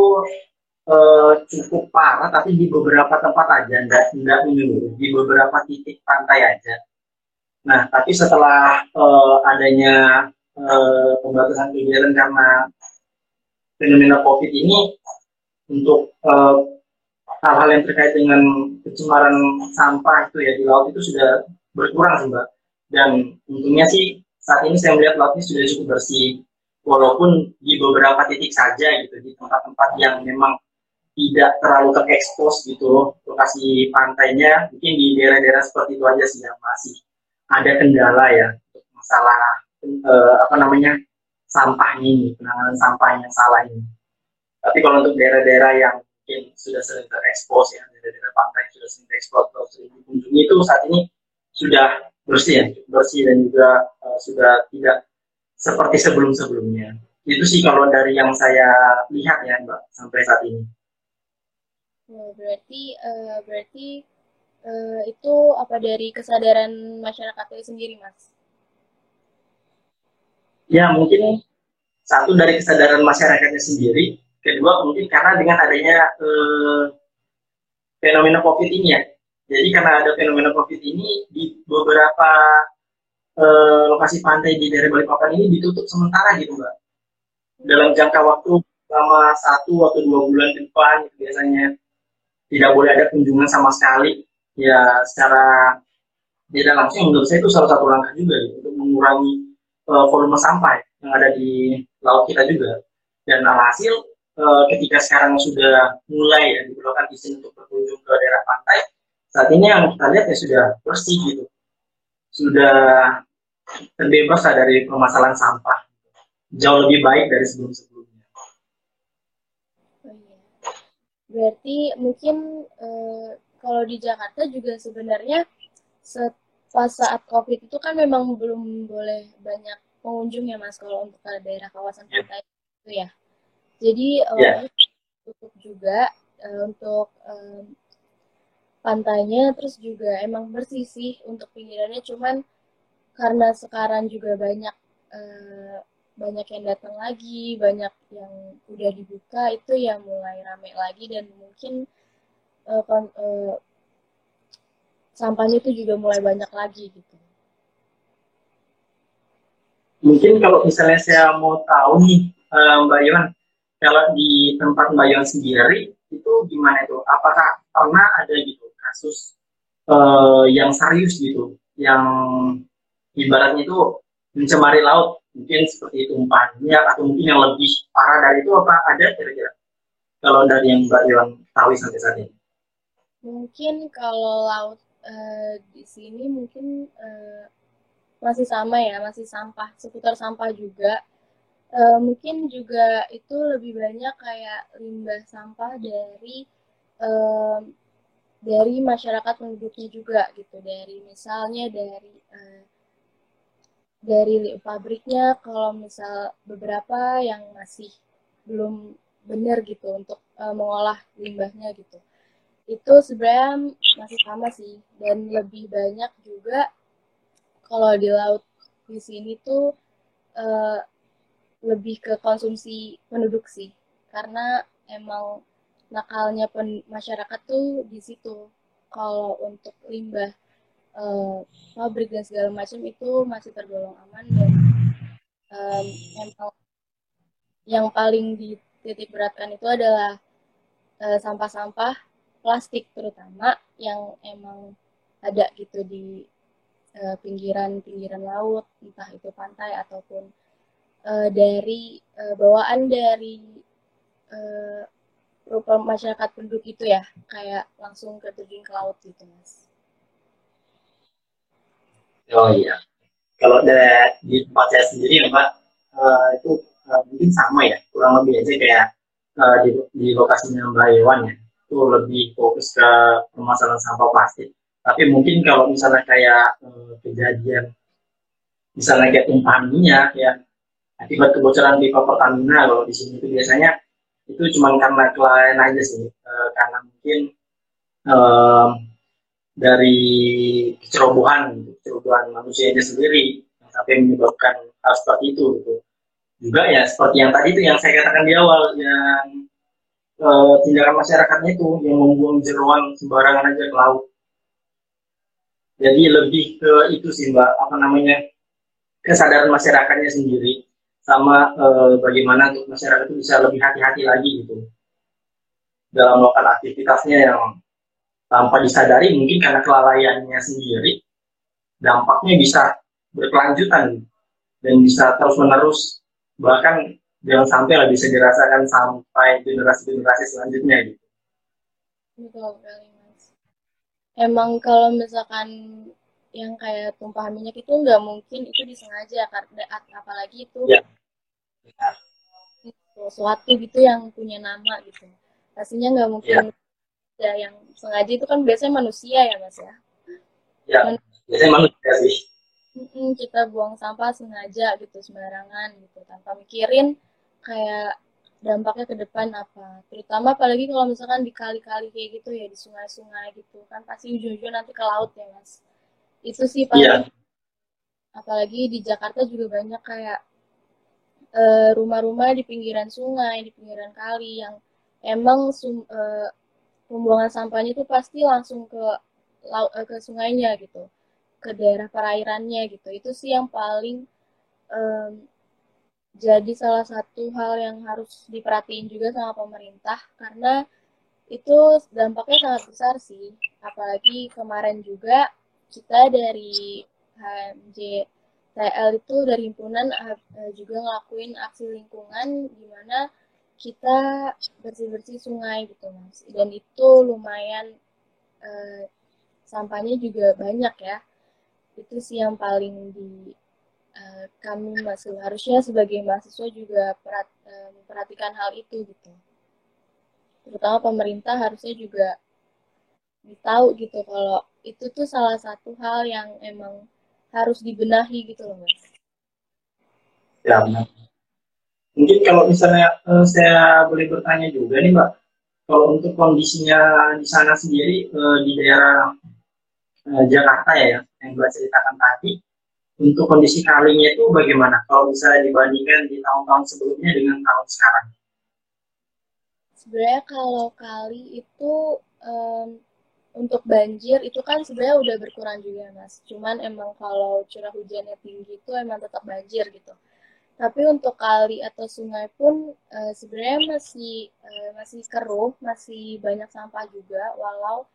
uh, cukup parah tapi di beberapa tempat aja enggak enggak menyeluruh di beberapa titik pantai aja nah tapi setelah uh, adanya uh, pembatasan kegiatan karena fenomena covid ini untuk hal-hal yang terkait dengan pencemaran sampah itu ya di laut itu sudah berkurang sih mbak. Dan untungnya sih saat ini saya melihat lautnya sudah cukup bersih. Walaupun di beberapa titik saja gitu di tempat-tempat yang memang tidak terlalu terekspos gitu lokasi pantainya mungkin di daerah-daerah seperti itu aja sih yang masih ada kendala ya untuk masalah eh, apa namanya sampah ini penanganan sampah yang salah ini. Tapi kalau untuk daerah-daerah yang mungkin sudah sering terekspos ya daerah-daerah pantai yang sudah sering terekspos atau sering dikunjungi itu saat ini sudah bersih ya bersih dan juga uh, sudah tidak seperti sebelum-sebelumnya. Itu sih kalau dari yang saya lihat ya Mbak sampai saat ini. Oh, berarti uh, berarti uh, itu apa dari kesadaran masyarakat itu sendiri, Mas? Ya mungkin satu dari kesadaran masyarakatnya sendiri, kedua mungkin karena dengan adanya uh, fenomena COVID ini ya. Jadi karena ada fenomena COVID ini di beberapa eh, lokasi pantai di daerah Balikpapan ini ditutup sementara gitu mbak. Dalam jangka waktu selama satu atau dua bulan ke depan gitu, biasanya. Tidak boleh ada kunjungan sama sekali. Ya secara tidak langsung menurut saya itu salah satu langkah juga gitu, untuk mengurangi uh, volume sampah yang ada di laut kita juga. Dan alhasil uh, ketika sekarang sudah mulai ya, diperlukan izin untuk berkunjung ke daerah pantai saat ini yang kita lihat ya sudah bersih gitu sudah terbebas lah dari permasalahan sampah jauh lebih baik dari sebelum-sebelumnya. Oh, iya. Berarti mungkin eh, kalau di Jakarta juga sebenarnya pas saat COVID itu kan memang belum boleh banyak pengunjung ya mas kalau untuk ke daerah kawasan iya. pantai yeah. itu ya. Jadi yeah. tutup juga uh, untuk uh, pantainya terus juga emang bersih sih untuk pinggirannya cuman karena sekarang juga banyak uh, banyak yang datang lagi, banyak yang udah dibuka itu yang mulai rame lagi dan mungkin uh, kon, uh, sampahnya itu juga mulai banyak lagi gitu. Mungkin kalau misalnya saya mau tahu nih uh, Mbak Yon, kalau di tempat Mbak Yon sendiri itu gimana itu? Apakah pernah ada gitu kasus uh, yang serius gitu, yang ibaratnya itu mencemari laut mungkin seperti itu minyak atau mungkin yang lebih parah dari itu apa ada kira-kira? Kalau dari yang Mbak Iwan tahu sampai saat ini. Mungkin kalau laut uh, di sini mungkin uh, masih sama ya masih sampah seputar sampah juga uh, mungkin juga itu lebih banyak kayak limbah sampah dari uh, dari masyarakat penduduknya juga gitu. Dari misalnya dari uh, dari pabriknya kalau misal beberapa yang masih belum benar gitu untuk uh, mengolah limbahnya gitu. Itu sebenarnya masih sama sih dan lebih banyak juga kalau di laut di sini tuh uh, lebih ke konsumsi penduduk sih. Karena emang nakalnya pen masyarakat tuh di situ. Kalau untuk limbah uh, pabrik dan segala macam itu masih tergolong aman dan um, emang yang paling dititik beratkan itu adalah eh, sampah-sampah plastik terutama yang emang ada gitu di pinggiran-pinggiran uh, laut entah itu pantai ataupun uh, dari uh, bawaan dari uh, rupa masyarakat penduduk itu ya kayak langsung ke terjun ke laut gitu mas. Oh iya. Kalau di tempat saya sendiri ya mbak uh, itu uh, mungkin sama ya kurang lebih aja kayak uh, di, di lokasinya mbak Iwan ya itu lebih fokus ke permasalahan sampah plastik. Tapi mungkin kalau misalnya kayak uh, kejadian misalnya kayak tumpahan minyak ya akibat kebocoran pipa Pertamina kalau di sini itu biasanya itu cuma karena klien aja sih. E, karena mungkin e, dari kecerobohan kecerobohan manusianya sendiri yang sampai menyebabkan hal seperti itu gitu. juga ya seperti yang tadi itu yang saya katakan di awal yang e, tindakan masyarakatnya itu yang membuang jeruan sembarangan aja ke laut. Jadi lebih ke itu sih mbak. Apa namanya? Kesadaran masyarakatnya sendiri sama e, bagaimana untuk masyarakat itu bisa lebih hati-hati lagi gitu dalam melakukan aktivitasnya yang tanpa disadari mungkin karena kelalaiannya sendiri dampaknya bisa berkelanjutan dan bisa terus menerus bahkan jangan sampai lah bisa dirasakan sampai generasi-generasi selanjutnya gitu. Betul. Emang kalau misalkan yang kayak tumpahan minyak itu nggak mungkin itu disengaja karena apalagi itu ya. sesuatu gitu yang punya nama gitu. Pastinya nggak mungkin ya. ya yang sengaja itu kan biasanya manusia ya mas ya? Ya biasanya manusia sih. Kita buang sampah sengaja gitu sembarangan gitu tanpa mikirin kayak dampaknya ke depan apa. Terutama apalagi kalau misalkan di kali-kali kayak gitu ya di sungai-sungai gitu kan pasti ujung-ujung nanti ke laut ya mas itu sih paling. Yeah. apalagi di Jakarta juga banyak kayak rumah rumah-rumah di pinggiran sungai di pinggiran kali yang emang sum, uh, pembuangan sampahnya itu pasti langsung ke laut uh, ke sungainya gitu. Ke daerah perairannya gitu. Itu sih yang paling um, jadi salah satu hal yang harus diperhatiin juga sama pemerintah. Karena itu dampaknya sangat besar sih. Apalagi kemarin juga kita dari HMJ TL itu dari himpunan uh, juga ngelakuin aksi lingkungan di mana kita bersih-bersih sungai gitu mas. Dan itu lumayan uh, sampahnya juga banyak ya. Itu sih yang paling di uh, kami masih harusnya sebagai mahasiswa juga perat, uh, memperhatikan hal itu gitu. Terutama pemerintah harusnya juga tahu gitu kalau itu tuh salah satu hal yang emang harus dibenahi gitu loh mas. Ya benar. Mungkin kalau misalnya uh, saya boleh bertanya juga nih mbak, kalau untuk kondisinya di sana sendiri uh, di daerah uh, Jakarta ya yang mbak ceritakan tadi, untuk kondisi kalinya itu bagaimana? Kalau bisa dibandingkan di tahun-tahun sebelumnya dengan tahun sekarang? Sebenarnya kalau kali itu um, untuk banjir itu kan sebenarnya udah berkurang juga mas. Cuman emang kalau curah hujannya tinggi itu emang tetap banjir gitu. Tapi untuk kali atau sungai pun e, sebenarnya masih e, masih keruh masih banyak sampah juga. Walau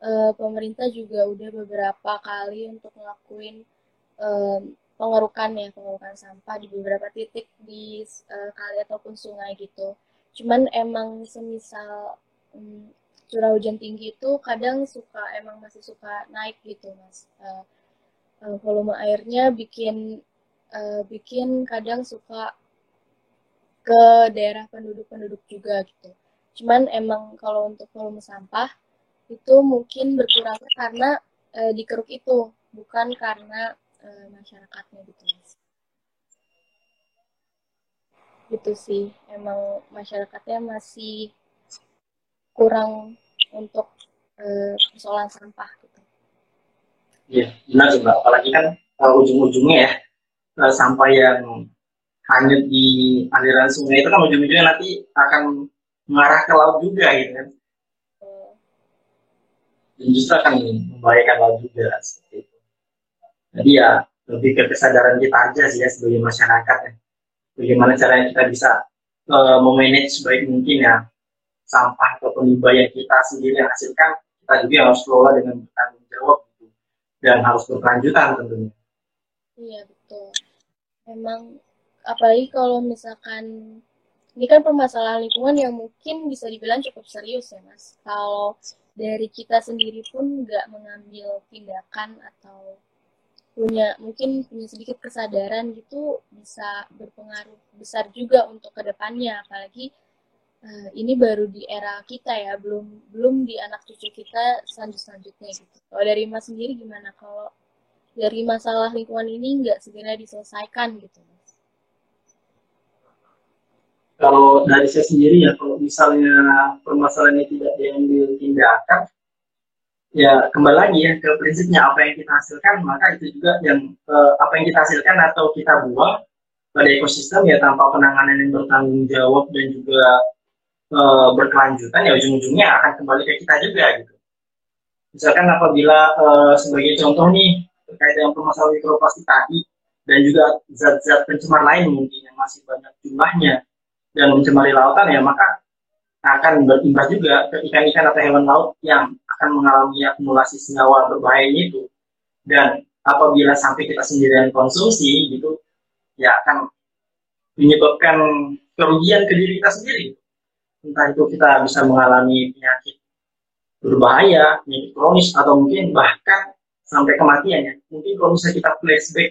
e, pemerintah juga udah beberapa kali untuk ngelakuin e, pengerukan ya pengerukan sampah di beberapa titik di e, kali ataupun sungai gitu. Cuman emang semisal mm, curah hujan tinggi itu kadang suka emang masih suka naik gitu mas uh, uh, volume airnya bikin uh, bikin kadang suka ke daerah penduduk-penduduk juga gitu. Cuman emang kalau untuk volume sampah itu mungkin berkurang karena e, di keruk itu, bukan karena e, masyarakatnya gitu mas. Gitu sih, emang masyarakatnya masih kurang untuk e, persoalan sampah gitu. Iya, benar sih mbak. Apalagi kan uh, ujung-ujungnya ya uh, sampah yang hanyut di aliran sungai itu kan ujung-ujungnya nanti akan mengarah ke laut juga gitu kan. Dan justru akan membahayakan laut juga seperti itu. Jadi ya lebih ke kesadaran kita aja sih ya sebagai masyarakat ya. Bagaimana caranya kita bisa uh, memanage sebaik mungkin ya sampah atau limbah yang kita sendiri hasilkan kita juga harus kelola dengan bertanggung jawab gitu. dan harus berkelanjutan tentunya iya betul memang apalagi kalau misalkan ini kan permasalahan lingkungan yang mungkin bisa dibilang cukup serius ya mas. Kalau dari kita sendiri pun nggak mengambil tindakan atau punya mungkin punya sedikit kesadaran gitu bisa berpengaruh besar juga untuk ke depannya apalagi uh, ini baru di era kita ya belum belum di anak cucu kita selanjut selanjutnya gitu. Kalau dari mas sendiri gimana? Kalau dari masalah lingkungan ini nggak segera diselesaikan gitu kalau dari saya sendiri ya kalau misalnya permasalahan ini tidak diambil tindakan ya kembali lagi ya ke prinsipnya apa yang kita hasilkan maka itu juga yang eh, apa yang kita hasilkan atau kita buang pada ekosistem ya tanpa penanganan yang bertanggung jawab dan juga eh, berkelanjutan ya ujung-ujungnya akan kembali ke kita juga gitu. Misalkan apabila eh, sebagai contoh nih terkait dengan permasalahan mikroplastik tadi dan juga zat-zat pencemar lain mungkin yang masih banyak jumlahnya dan mencemari lautan ya maka akan berimbas juga ke ikan-ikan atau hewan laut yang akan mengalami akumulasi senyawa berbahaya itu. Dan apabila sampai kita sendirian konsumsi gitu ya akan menyebabkan kerugian ke diri kita sendiri entah itu kita bisa mengalami penyakit berbahaya, penyakit kronis atau mungkin bahkan sampai kematian ya. Mungkin kalau misalnya kita flashback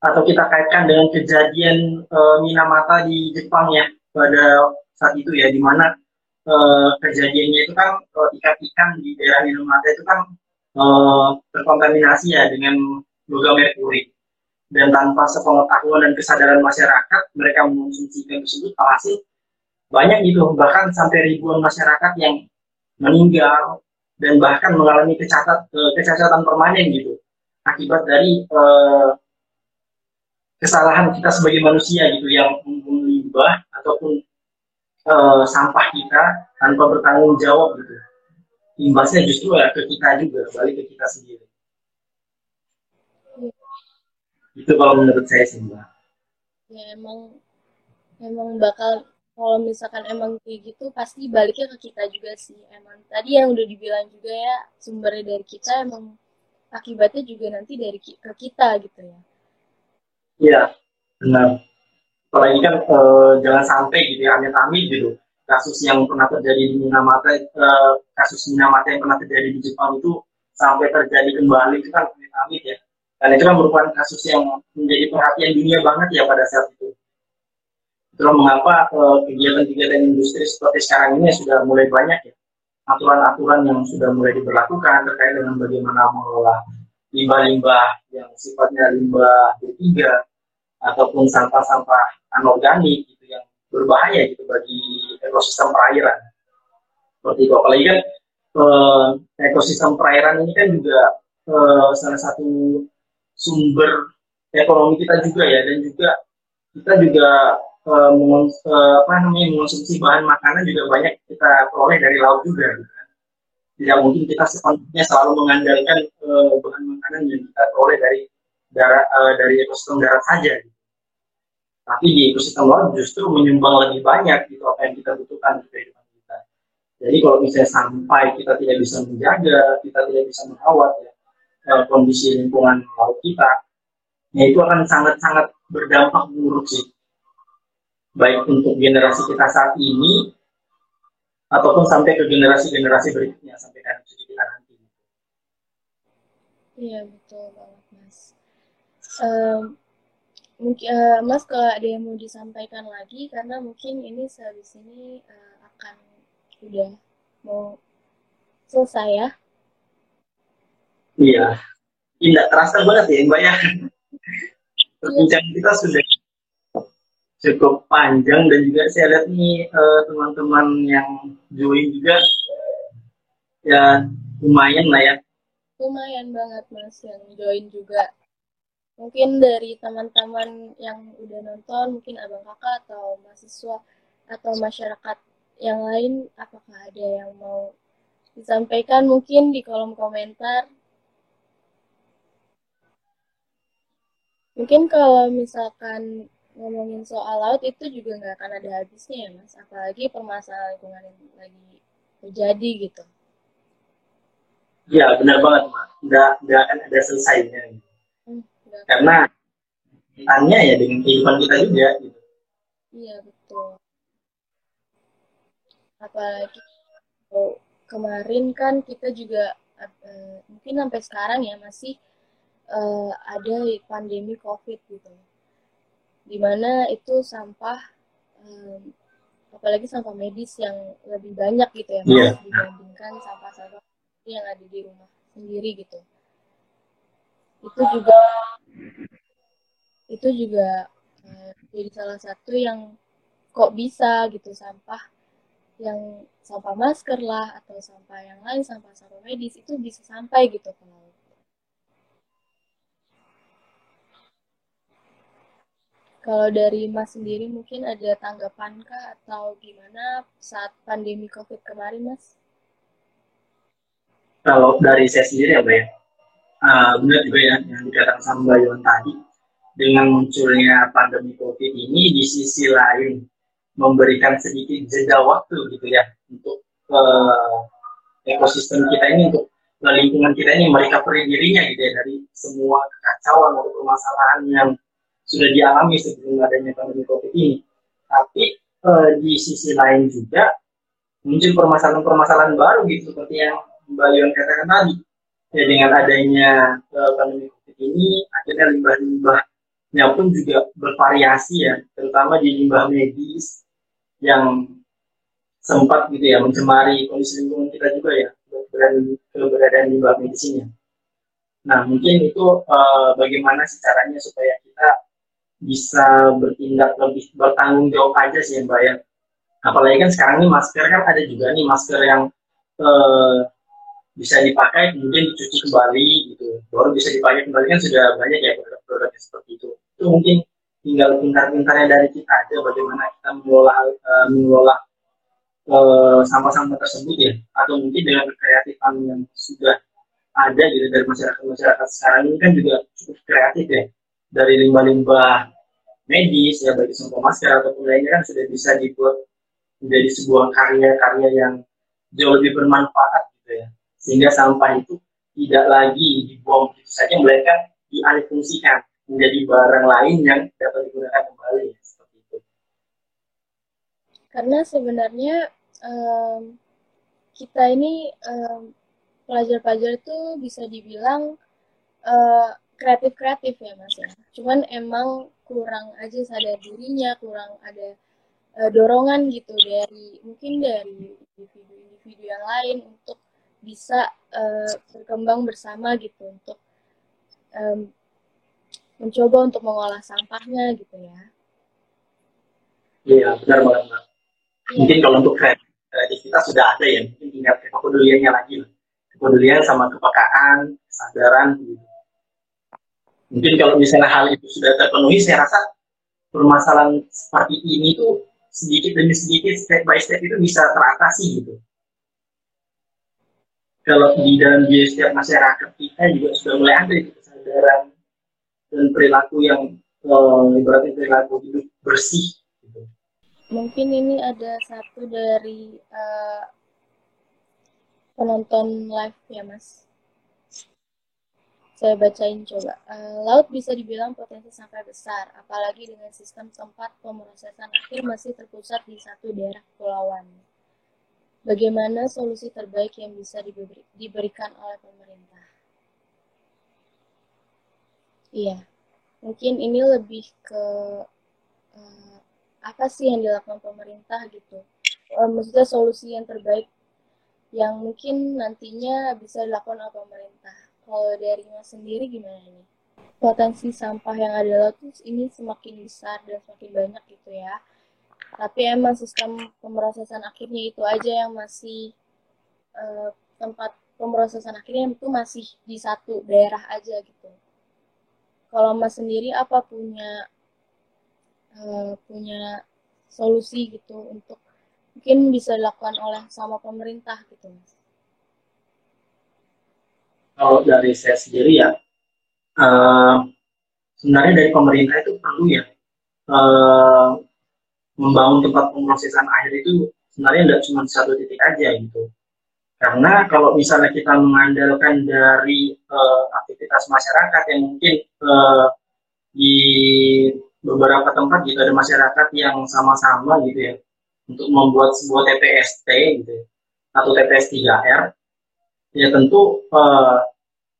atau kita kaitkan dengan kejadian e, Minamata di Jepang ya, pada saat itu ya di mana uh, kejadiannya itu kan uh, ikan-ikan di daerah Minamata itu kan uh, terkontaminasi ya dengan logam merkuri dan tanpa sepengetahuan dan kesadaran masyarakat mereka mengonsumsi ikan tersebut alhasil banyak gitu bahkan sampai ribuan masyarakat yang meninggal dan bahkan mengalami kecatat, kecacatan permanen gitu. Akibat dari uh, kesalahan kita sebagai manusia gitu yang limbah ataupun uh, sampah kita tanpa bertanggung jawab gitu. Imbasnya justru ya ke kita juga balik ke kita sendiri. Itu kalau menurut saya sih mbak. Ya emang emang bakal kalau misalkan emang kayak gitu pasti baliknya ke kita juga sih. Emang tadi yang udah dibilang juga ya sumbernya dari kita emang akibatnya juga nanti dari ke kita gitu ya. Iya benar. Apalagi kan e, jangan sampai gitu ya amit-amit gitu. Kasus yang pernah terjadi di Minamata e, kasus Minamata yang pernah terjadi di Jepang itu sampai terjadi kembali itu kan amit-amit ya. Dan itu kan merupakan kasus yang menjadi perhatian dunia banget ya pada saat itu itulah mengapa eh, kegiatan-kegiatan industri seperti sekarang ini sudah mulai banyak ya aturan-aturan yang sudah mulai diberlakukan terkait dengan bagaimana mengelola limbah-limbah yang sifatnya limbah B3 ataupun sampah-sampah anorganik gitu yang berbahaya gitu bagi ekosistem perairan. Seperti itu. Apalagi kan eh, ekosistem perairan ini kan juga eh, salah satu sumber ekonomi kita juga ya dan juga kita juga eh, apa namanya mengonsumsi bahan makanan juga banyak kita peroleh dari laut juga. Kan. Tidak mungkin kita sepenuhnya selalu mengandalkan eh, bahan makanan yang kita peroleh dari darat, eh, dari ekosistem darat saja. Tapi di ekosistem laut justru menyumbang lebih banyak gitu apa yang kita butuhkan di kehidupan kita. Jadi kalau misalnya sampai kita tidak bisa menjaga, kita tidak bisa merawat ya, eh, kondisi lingkungan laut kita, ya itu akan sangat-sangat berdampak buruk sih. Baik untuk generasi kita saat ini, ataupun sampai ke generasi-generasi berikutnya, sampai ke cucu kita nanti. Iya, betul banget, Mas. Um, mungkin uh, Mas kalau ada yang mau disampaikan lagi karena mungkin ini sehabis ini uh, akan sudah mau selesai ya. Iya, tidak terasa banget ya Mbak ya. Perbincangan kita sudah cukup panjang dan juga saya lihat nih uh, teman-teman yang join juga ya lumayan lah ya. Lumayan banget mas yang join juga. Mungkin dari teman-teman yang udah nonton, mungkin abang kakak atau mahasiswa atau masyarakat yang lain, apakah ada yang mau disampaikan mungkin di kolom komentar Mungkin kalau misalkan ngomongin soal laut itu juga nggak akan ada habisnya ya mas, apalagi permasalahan lingkungan yang lagi terjadi gitu. Iya benar banget mas, nggak nggak akan ada selesainya. Hmm, Karena kaitannya ya dengan kehidupan kita juga gitu. Iya betul. Apalagi oh, kemarin kan kita juga uh, mungkin sampai sekarang ya masih uh, ada pandemi COVID gitu, di mana itu sampah, um, apalagi sampah medis yang lebih banyak gitu ya, yeah. dibandingkan sampah-sampah yang ada di rumah sendiri gitu. Itu juga itu juga uh, jadi salah satu yang kok bisa gitu sampah yang sampah masker lah atau sampah yang lain sampah sampah medis itu bisa sampai gitu ke laut Kalau dari Mas sendiri mungkin ada tanggapan kah atau gimana saat pandemi COVID kemarin, Mas? Kalau dari saya sendiri ya, Mbak ya, uh, benar juga ya yang dikatakan sama Mbak Yon tadi, dengan munculnya pandemi COVID ini di sisi lain memberikan sedikit jeda waktu gitu ya untuk uh, ekosistem kita ini untuk lingkungan kita ini mereka dirinya gitu ya dari semua kekacauan atau permasalahan yang sudah dialami sebelum adanya pandemi COVID ini. Tapi uh, di sisi lain juga muncul permasalahan-permasalahan baru gitu seperti yang Mbak Yon katakan tadi. Ya dengan adanya uh, pandemi COVID ini akhirnya limbah-limbahnya pun juga bervariasi ya, terutama di limbah medis yang sempat gitu ya mencemari kondisi lingkungan kita juga ya keberadaan limbah medis ini. Nah mungkin itu uh, bagaimana sih caranya supaya kita bisa bertindak lebih bertanggung jawab aja sih Mbak ya. Apalagi kan sekarang ini masker kan ada juga nih masker yang eh, bisa dipakai kemudian dicuci kembali gitu. Baru bisa dipakai kembali kan sudah banyak ya produk-produk seperti itu. Itu mungkin tinggal pintar-pintarnya dari kita aja bagaimana kita mengelola uh, mengelola uh, sampah-sampah tersebut ya atau mungkin dengan kreatifan yang sudah ada gitu dari masyarakat masyarakat sekarang ini kan juga cukup kreatif ya dari limbah-limbah medis ya bagi sampah masker ataupun lainnya kan sudah bisa dibuat menjadi sebuah karya-karya yang jauh lebih bermanfaat gitu ya sehingga sampah itu tidak lagi dibuang begitu saja melainkan dialihfungsikan menjadi barang lain yang dapat digunakan kembali ya, seperti itu. Karena sebenarnya um, kita ini um, pelajar-pelajar itu bisa dibilang uh, kreatif-kreatif ya mas ya. Cuman emang kurang aja sadar dirinya, kurang ada uh, dorongan gitu dari mungkin dari individu-individu yang lain untuk bisa uh, berkembang bersama gitu untuk um, mencoba untuk mengolah sampahnya gitu ya. Iya benar banget mbak. Ya. Mungkin kalau untuk kreativitas sudah ada ya, mungkin tinggal kepeduliannya lagi Kepedulian sama kepekaan, kesadaran gitu mungkin kalau misalnya hal itu sudah terpenuhi saya rasa permasalahan seperti ini tuh sedikit demi sedikit step by step itu bisa teratasi gitu kalau di dalam diri setiap masyarakat kita juga sudah mulai ada itu kesadaran dan perilaku yang uh, ibaratnya perilaku hidup bersih gitu. mungkin ini ada satu dari uh, penonton live ya mas saya bacain coba. Uh, laut bisa dibilang potensi sampai besar, apalagi dengan sistem tempat pemrosesan akhir masih terpusat di satu daerah kepulauan. Bagaimana solusi terbaik yang bisa diberi, diberikan oleh pemerintah? Iya. mungkin ini lebih ke uh, apa sih yang dilakukan pemerintah gitu uh, maksudnya solusi yang terbaik yang mungkin nantinya bisa dilakukan oleh pemerintah kalau dari mas sendiri gimana nih? Potensi sampah yang ada laut ini semakin besar dan semakin banyak gitu ya. Tapi emang sistem pemrosesan akhirnya itu aja yang masih uh, tempat pemrosesan akhirnya itu masih di satu daerah aja gitu. Kalau mas sendiri apa punya uh, punya solusi gitu untuk mungkin bisa dilakukan oleh sama pemerintah gitu mas kalau dari saya sendiri ya uh, sebenarnya dari pemerintah itu perlu ya uh, membangun tempat pemrosesan air itu sebenarnya tidak cuma satu titik aja gitu. Karena kalau misalnya kita mengandalkan dari uh, aktivitas masyarakat yang mungkin uh, di beberapa tempat gitu ada masyarakat yang sama-sama gitu ya untuk membuat sebuah TPST gitu ya, atau TPS 3R ya tentu uh,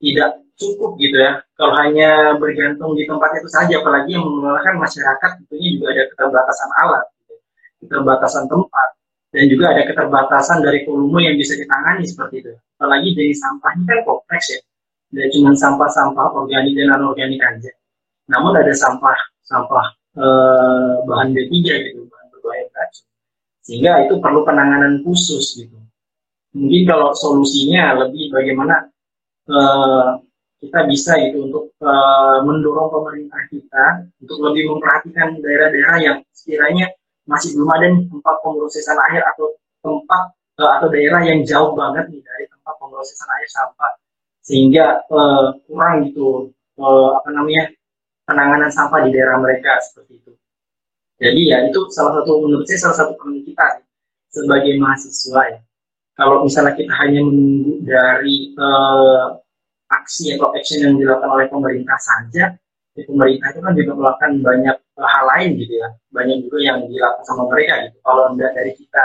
tidak cukup gitu ya kalau hanya bergantung di tempat itu saja apalagi yang mengelola masyarakat tentunya juga ada keterbatasan alat gitu. keterbatasan tempat dan juga ada keterbatasan dari volume yang bisa ditangani seperti itu. Apalagi jenis sampah ini kan kompleks ya, tidak cuma sampah-sampah organik dan anorganik aja. Namun ada sampah sampah e, bahan B3 gitu, bahan berbahaya. Sehingga itu perlu penanganan khusus gitu. Mungkin kalau solusinya lebih bagaimana e, kita bisa itu untuk e, mendorong pemerintah kita untuk lebih memperhatikan daerah-daerah yang sekiranya masih belum ada nih tempat pemrosesan air atau tempat uh, atau daerah yang jauh banget nih dari tempat pemrosesan air sampah sehingga uh, kurang gitu uh, apa namanya penanganan sampah di daerah mereka seperti itu. Jadi ya itu salah satu menurut saya salah satu peran kita sebagai mahasiswa ya. Kalau misalnya kita hanya menunggu dari uh, aksi atau action yang dilakukan oleh pemerintah saja, ya pemerintah itu kan juga melakukan banyak hal lain gitu ya. Banyak juga yang dilakukan sama mereka gitu. Kalau enggak dari kita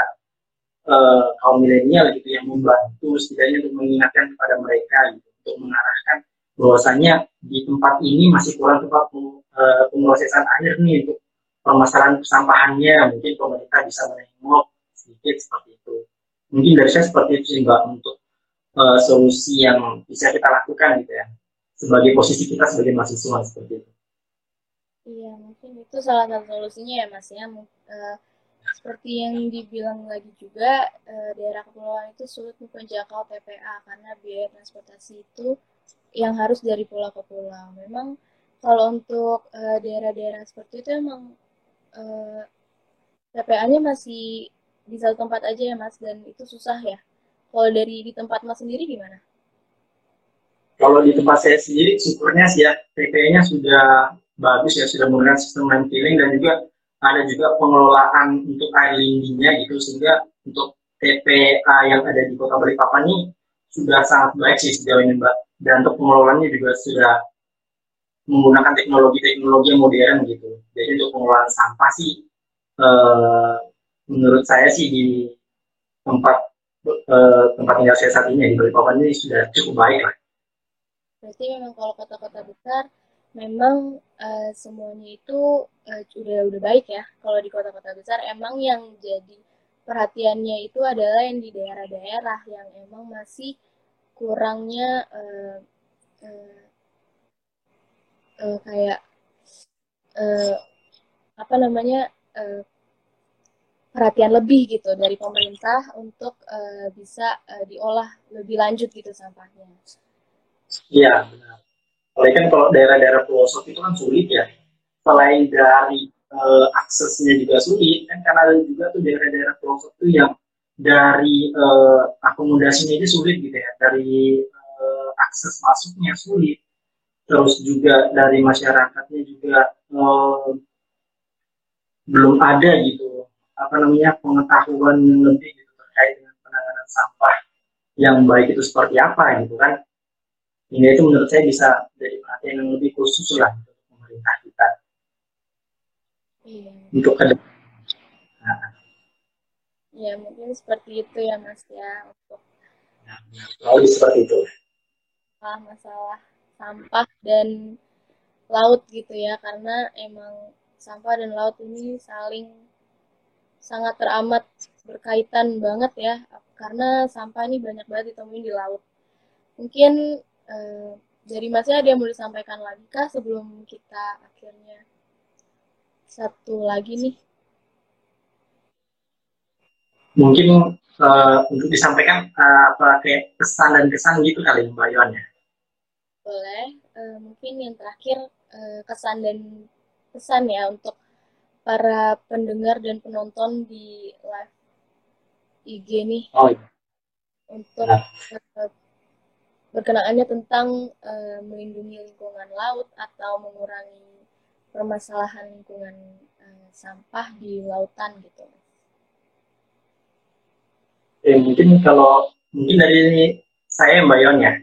uh, kaum milenial gitu yang membantu setidaknya untuk mengingatkan kepada mereka gitu untuk mengarahkan bahwasanya di tempat ini masih kurang tempat uh, air nih untuk permasalahan kesampahannya mungkin pemerintah bisa menengok sedikit seperti itu mungkin dari saya seperti itu sih mbak untuk uh, solusi yang bisa kita lakukan gitu ya sebagai posisi kita sebagai mahasiswa seperti itu Iya, mungkin itu salah satu solusinya ya Mas ya. Uh, seperti yang dibilang lagi juga, uh, daerah kepulauan itu sulit menjangkau TPA karena biaya transportasi itu yang harus dari pulau ke pulau. Memang kalau untuk daerah daerah-daerah seperti itu emang uh, TPA-nya masih di satu tempat aja ya Mas dan itu susah ya. Kalau dari di tempat Mas sendiri gimana? Kalau di tempat saya sendiri syukurnya sih ya TPA-nya sudah bagus ya sudah menggunakan sistem land dan juga ada juga pengelolaan untuk air lindingnya gitu sehingga untuk TPA yang ada di Kota Balikpapan ini sudah sangat baik sih sejauh ini Mbak dan untuk pengelolaannya juga sudah menggunakan teknologi-teknologi yang modern gitu jadi untuk pengelolaan sampah sih eh, menurut saya sih di tempat eh, tempat tinggal saya saat ini di Balikpapan ini sudah cukup baik lah. Berarti memang kalau kota-kota besar memang uh, semuanya itu uh, udah udah baik ya. Kalau di kota-kota besar emang yang jadi perhatiannya itu adalah yang di daerah-daerah yang emang masih kurangnya uh, uh, uh, kayak uh, apa namanya uh, perhatian lebih gitu dari pemerintah untuk uh, bisa uh, diolah lebih lanjut gitu sampahnya. Iya benar Apalagi kan kalau daerah-daerah pelosok itu kan sulit ya. Selain dari uh, aksesnya juga sulit, kan karena ada juga tuh daerah-daerah pelosok itu yang dari uh, akomodasinya itu sulit gitu ya, dari uh, akses masuknya sulit. Terus juga dari masyarakatnya juga uh, belum ada gitu apa namanya pengetahuan yang lebih gitu terkait dengan penanganan sampah yang baik itu seperti apa gitu kan sehingga itu menurut saya bisa jadi perhatian yang lebih khusus lah untuk pemerintah kita iya. untuk ke. Nah. Ya mungkin seperti itu ya Mas ya untuk nah, seperti itu. Masalah, masalah sampah dan laut gitu ya karena emang sampah dan laut ini saling sangat teramat berkaitan banget ya karena sampah ini banyak banget ditemuin di laut. Mungkin eh, dari masnya ada yang mau disampaikan lagi kah sebelum kita akhirnya satu lagi nih? Mungkin uh, untuk disampaikan uh, apa kayak pesan dan kesan gitu kali Mbak Yohan ya? Boleh. Uh, mungkin yang terakhir uh, kesan dan pesan ya untuk para pendengar dan penonton di live IG nih. Oh iya. Untuk nah. uh, berkenaannya tentang uh, melindungi lingkungan laut atau mengurangi permasalahan lingkungan uh, sampah di lautan gitu. Eh, mungkin kalau mungkin dari saya Mbak Yon ya.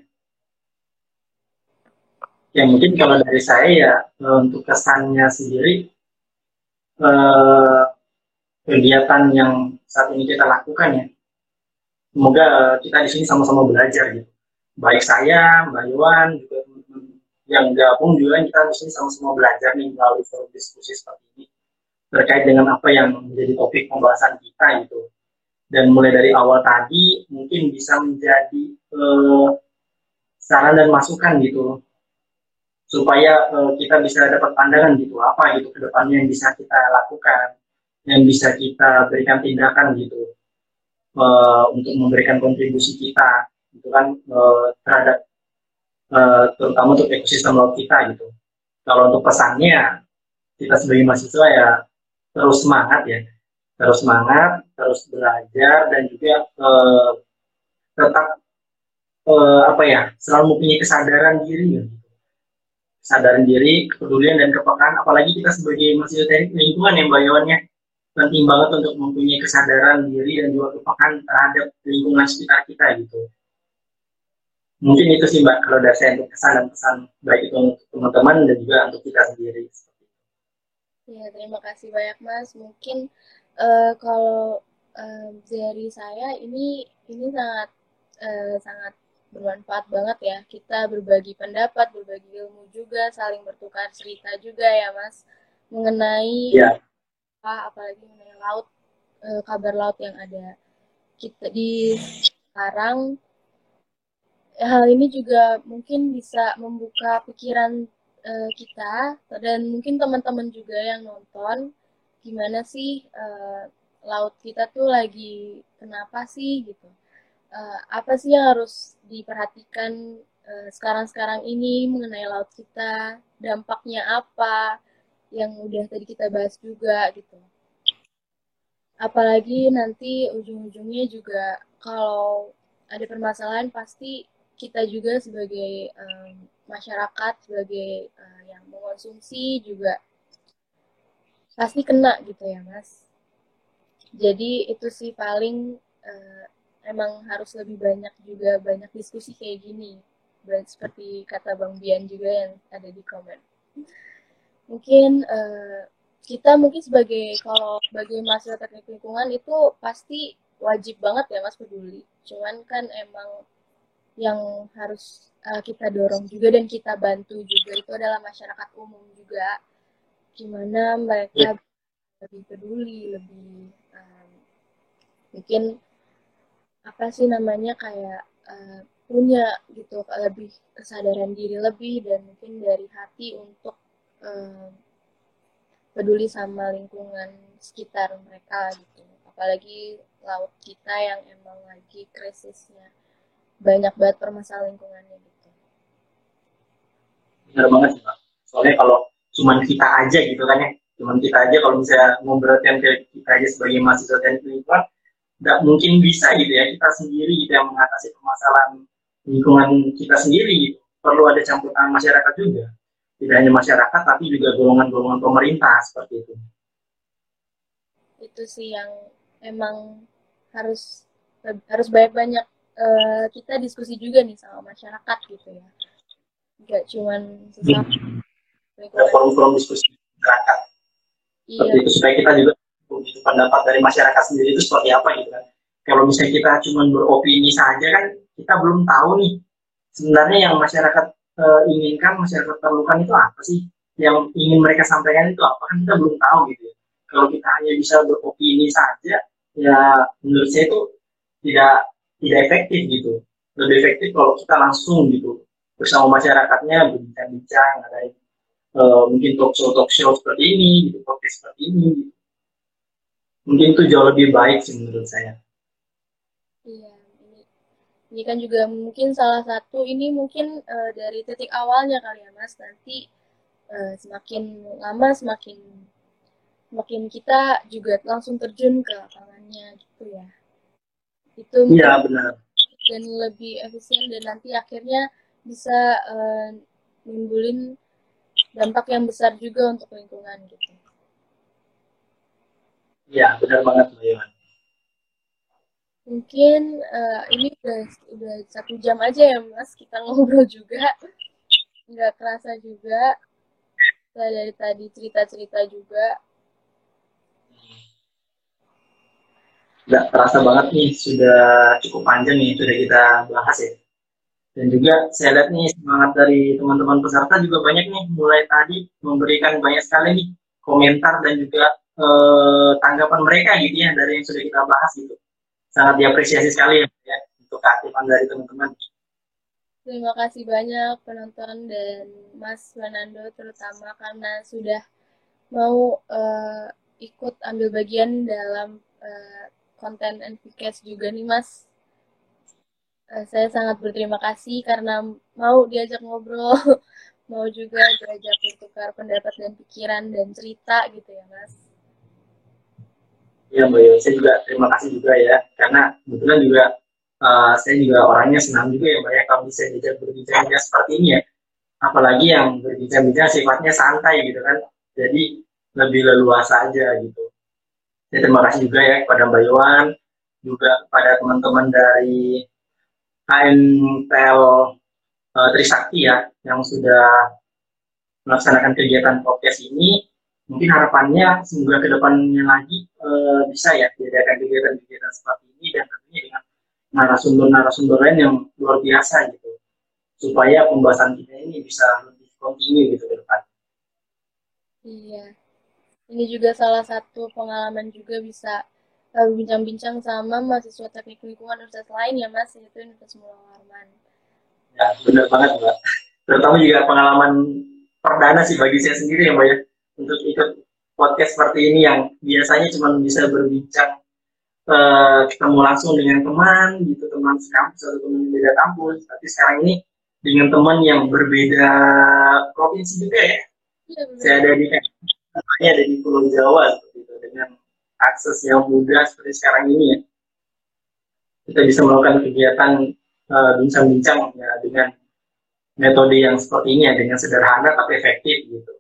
Ya mungkin kalau dari saya ya untuk kesannya sendiri eh, kegiatan yang saat ini kita lakukan ya. Semoga kita di sini sama-sama belajar gitu. Baik saya, Mbak Yuan, juga yang gabung juga kita di sini sama-sama belajar nih melalui forum diskusi seperti ini terkait dengan apa yang menjadi topik pembahasan kita gitu. Dan mulai dari awal tadi mungkin bisa menjadi eh, saran dan masukan gitu supaya uh, kita bisa dapat pandangan gitu apa gitu ke depannya yang bisa kita lakukan yang bisa kita berikan tindakan gitu uh, untuk memberikan kontribusi kita gitu kan uh, terhadap uh, terutama untuk ekosistem laut kita gitu. Kalau untuk pesannya kita sebagai mahasiswa ya terus semangat ya terus semangat terus belajar dan juga uh, tetap uh, apa ya selalu mempunyai kesadaran diri gitu kesadaran diri, kepedulian dan kepekaan, apalagi kita sebagai mahasiswa teknik lingkungan yang bayawannya penting banget untuk mempunyai kesadaran diri dan juga kepekaan terhadap lingkungan sekitar kita gitu. Mungkin itu sih Mbak kalau dari saya untuk kesan dan pesan baik itu untuk teman-teman dan juga untuk kita sendiri. Ya terima kasih banyak Mas. Mungkin uh, kalau uh, dari saya ini ini sangat uh, sangat bermanfaat banget ya. Kita berbagi pendapat berbagi ilmu juga saling bertukar cerita juga ya mas. Mengenai ya. apa apalagi mengenai laut e, kabar laut yang ada. Kita di sekarang hal ini juga mungkin bisa membuka pikiran e, kita dan mungkin teman-teman juga yang nonton gimana sih e, laut kita tuh lagi kenapa sih gitu uh, apa sih yang harus diperhatikan eh, sekarang-sekarang ini mengenai laut kita, dampaknya apa, yang udah tadi kita bahas juga gitu. Apalagi nanti ujung-ujungnya juga kalau ada permasalahan pasti kita juga sebagai um, masyarakat, sebagai uh, yang mengonsumsi juga pasti kena gitu ya mas. Jadi itu sih paling uh, emang harus lebih banyak juga banyak diskusi kayak gini. Seperti kata Bang Bian juga yang ada di komen. Mungkin uh, kita mungkin sebagai kalau sebagai mahasiswa teknik lingkungan itu pasti wajib banget ya mas peduli. Cuman kan emang yang harus uh, kita dorong juga dan kita bantu juga itu adalah masyarakat umum juga. Gimana mereka lebih peduli lebih um, mungkin apa sih namanya kayak uh, punya gitu lebih kesadaran diri lebih dan mungkin dari hati untuk uh, peduli sama lingkungan sekitar mereka gitu. Apalagi laut kita yang emang lagi krisisnya. Banyak banget permasalahan lingkungannya gitu. Benar banget sih pak soalnya kalau cuman kita aja gitu kan ya. Cuman kita aja kalau misalnya berarti kita aja sebagai mahasiswa teknik lingkungan nggak mungkin bisa gitu ya kita sendiri gitu yang mengatasi permasalahan lingkungan kita sendiri gitu. perlu ada campur tangan masyarakat juga tidak hanya masyarakat tapi juga golongan-golongan pemerintah seperti itu itu sih yang emang harus harus banyak-banyak uh, kita diskusi juga nih sama masyarakat gitu ya nggak cuman sesama hmm. forum-forum diskusi masyarakat iya. seperti itu supaya kita juga gitu pendapat dari masyarakat sendiri itu seperti apa gitu kan kalau misalnya kita cuma beropini saja kan kita belum tahu nih sebenarnya yang masyarakat e, inginkan masyarakat perlukan itu apa sih yang ingin mereka sampaikan itu apa kan kita belum tahu gitu ya. Kalau kita hanya bisa beropini saja, ya menurut saya itu tidak tidak efektif gitu. Lebih efektif kalau kita langsung gitu bersama masyarakatnya berbincang-bincang, ada uh, mungkin talk show talk show seperti ini, gitu, podcast seperti ini. Gitu. Mungkin itu jauh lebih baik sih menurut saya. Iya, ini, ini kan juga mungkin salah satu ini mungkin uh, dari titik awalnya kali ya Mas. Nanti uh, semakin lama semakin semakin kita juga langsung terjun ke lapangannya gitu ya. Itu Iya, benar. Dan lebih efisien dan nanti akhirnya bisa uh, nimbulin dampak yang besar juga untuk lingkungan gitu. Iya, benar banget Mbak Iwan mungkin uh, ini udah udah satu jam aja ya mas kita ngobrol juga. Nggak kerasa juga. Saya dari tadi cerita cerita juga. Nggak terasa banget nih sudah cukup panjang nih sudah kita bahas ya. Dan juga saya lihat nih semangat dari teman-teman peserta juga banyak nih mulai tadi memberikan banyak sekali nih komentar dan juga eh, tanggapan mereka gitu ya dari yang sudah kita bahas gitu sangat diapresiasi sekali ya, ya untuk keaktifan dari teman-teman. Terima kasih banyak penonton dan Mas Fernando terutama karena sudah mau uh, ikut ambil bagian dalam uh, konten NPCast juga nih Mas. Uh, saya sangat berterima kasih karena mau diajak ngobrol, [laughs] mau juga diajak bertukar pendapat dan pikiran dan cerita gitu ya Mas. Iya Mbak Yo, saya juga terima kasih juga ya, karena kebetulan juga uh, saya juga orangnya senang juga ya Mbak ya, kalau bisa diajak berbincang-bincang seperti ini ya. Apalagi yang berbincang-bincang sifatnya santai gitu kan, jadi lebih leluasa aja gitu. Saya terima kasih juga ya kepada Mbak Yohan, juga kepada teman-teman dari KMTL uh, Trisakti ya, yang sudah melaksanakan kegiatan podcast ini mungkin harapannya semoga ke depannya lagi e, bisa ya diadakan kegiatan-kegiatan seperti ini dan tentunya dengan narasumber-narasumber lain yang luar biasa gitu supaya pembahasan kita ini bisa lebih kontinu gitu ke depan. Iya, ini juga salah satu pengalaman juga bisa eh, bincang-bincang sama mahasiswa teknik lingkungan universitas lain ya mas, itu Universitas Mula Warman. Ya benar banget mbak. Terutama juga pengalaman perdana sih bagi saya sendiri ya mbak ya untuk ikut podcast seperti ini yang biasanya cuma bisa berbincang uh, ketemu langsung dengan teman gitu teman sekampus atau teman beda kampus. Tapi sekarang ini dengan teman yang berbeda provinsi juga ya, ya saya ada di saya ada di Pulau Jawa gitu dengan akses yang mudah seperti sekarang ini ya. Kita bisa melakukan kegiatan eh, bincang-bincang uh, ya dengan metode yang seperti ini ya dengan sederhana tapi efektif gitu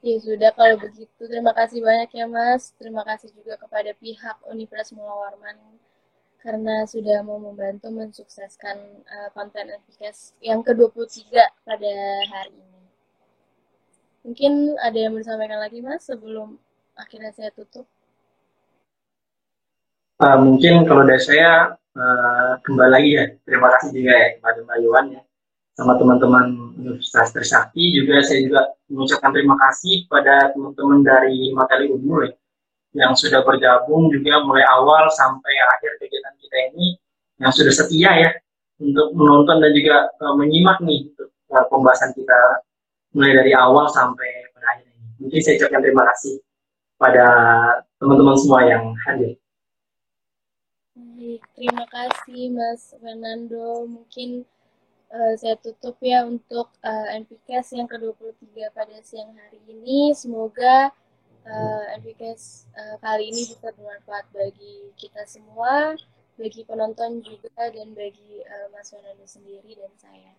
Ya sudah kalau begitu terima kasih banyak ya Mas. Terima kasih juga kepada pihak Universitas Mula Warman karena sudah mau membantu mensukseskan uh, konten FPKS yang ke-23 pada hari ini. Mungkin ada yang mau disampaikan lagi Mas sebelum akhirnya saya tutup? Uh, mungkin kalau dari saya uh, kembali lagi ya. Terima kasih juga ya kepada Mbak Yuan ya sama teman-teman Universitas Trisakti juga saya juga mengucapkan terima kasih kepada teman-teman dari Materi Unmul ya, yang sudah bergabung juga mulai awal sampai akhir kegiatan kita ini yang sudah setia ya untuk menonton dan juga uh, menyimak nih uh, pembahasan kita mulai dari awal sampai pada akhir ini. Mungkin saya ucapkan terima kasih pada teman-teman semua yang hadir. Terima kasih Mas Fernando. Mungkin uh, saya tutup ya untuk uh, eh, MPKS yang ke-23 pada siang hari ini. Semoga uh, MPKS uh, kali ini bisa bermanfaat bagi kita semua, bagi penonton juga, dan bagi uh, Mas Fernando sendiri dan saya.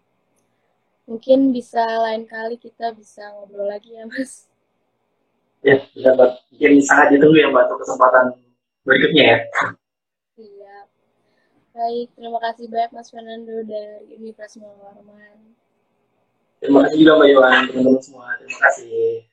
Mungkin bisa lain kali kita bisa ngobrol lagi ya Mas. Ya, bisa Mbak. Mungkin sangat ditunggu ya Mbak untuk kesempatan berikutnya ya. Baik, terima kasih banyak Mas Fernando dari Universitas Warman. Terima kasih juga Mbak Yohan, teman-teman semua. Terima kasih.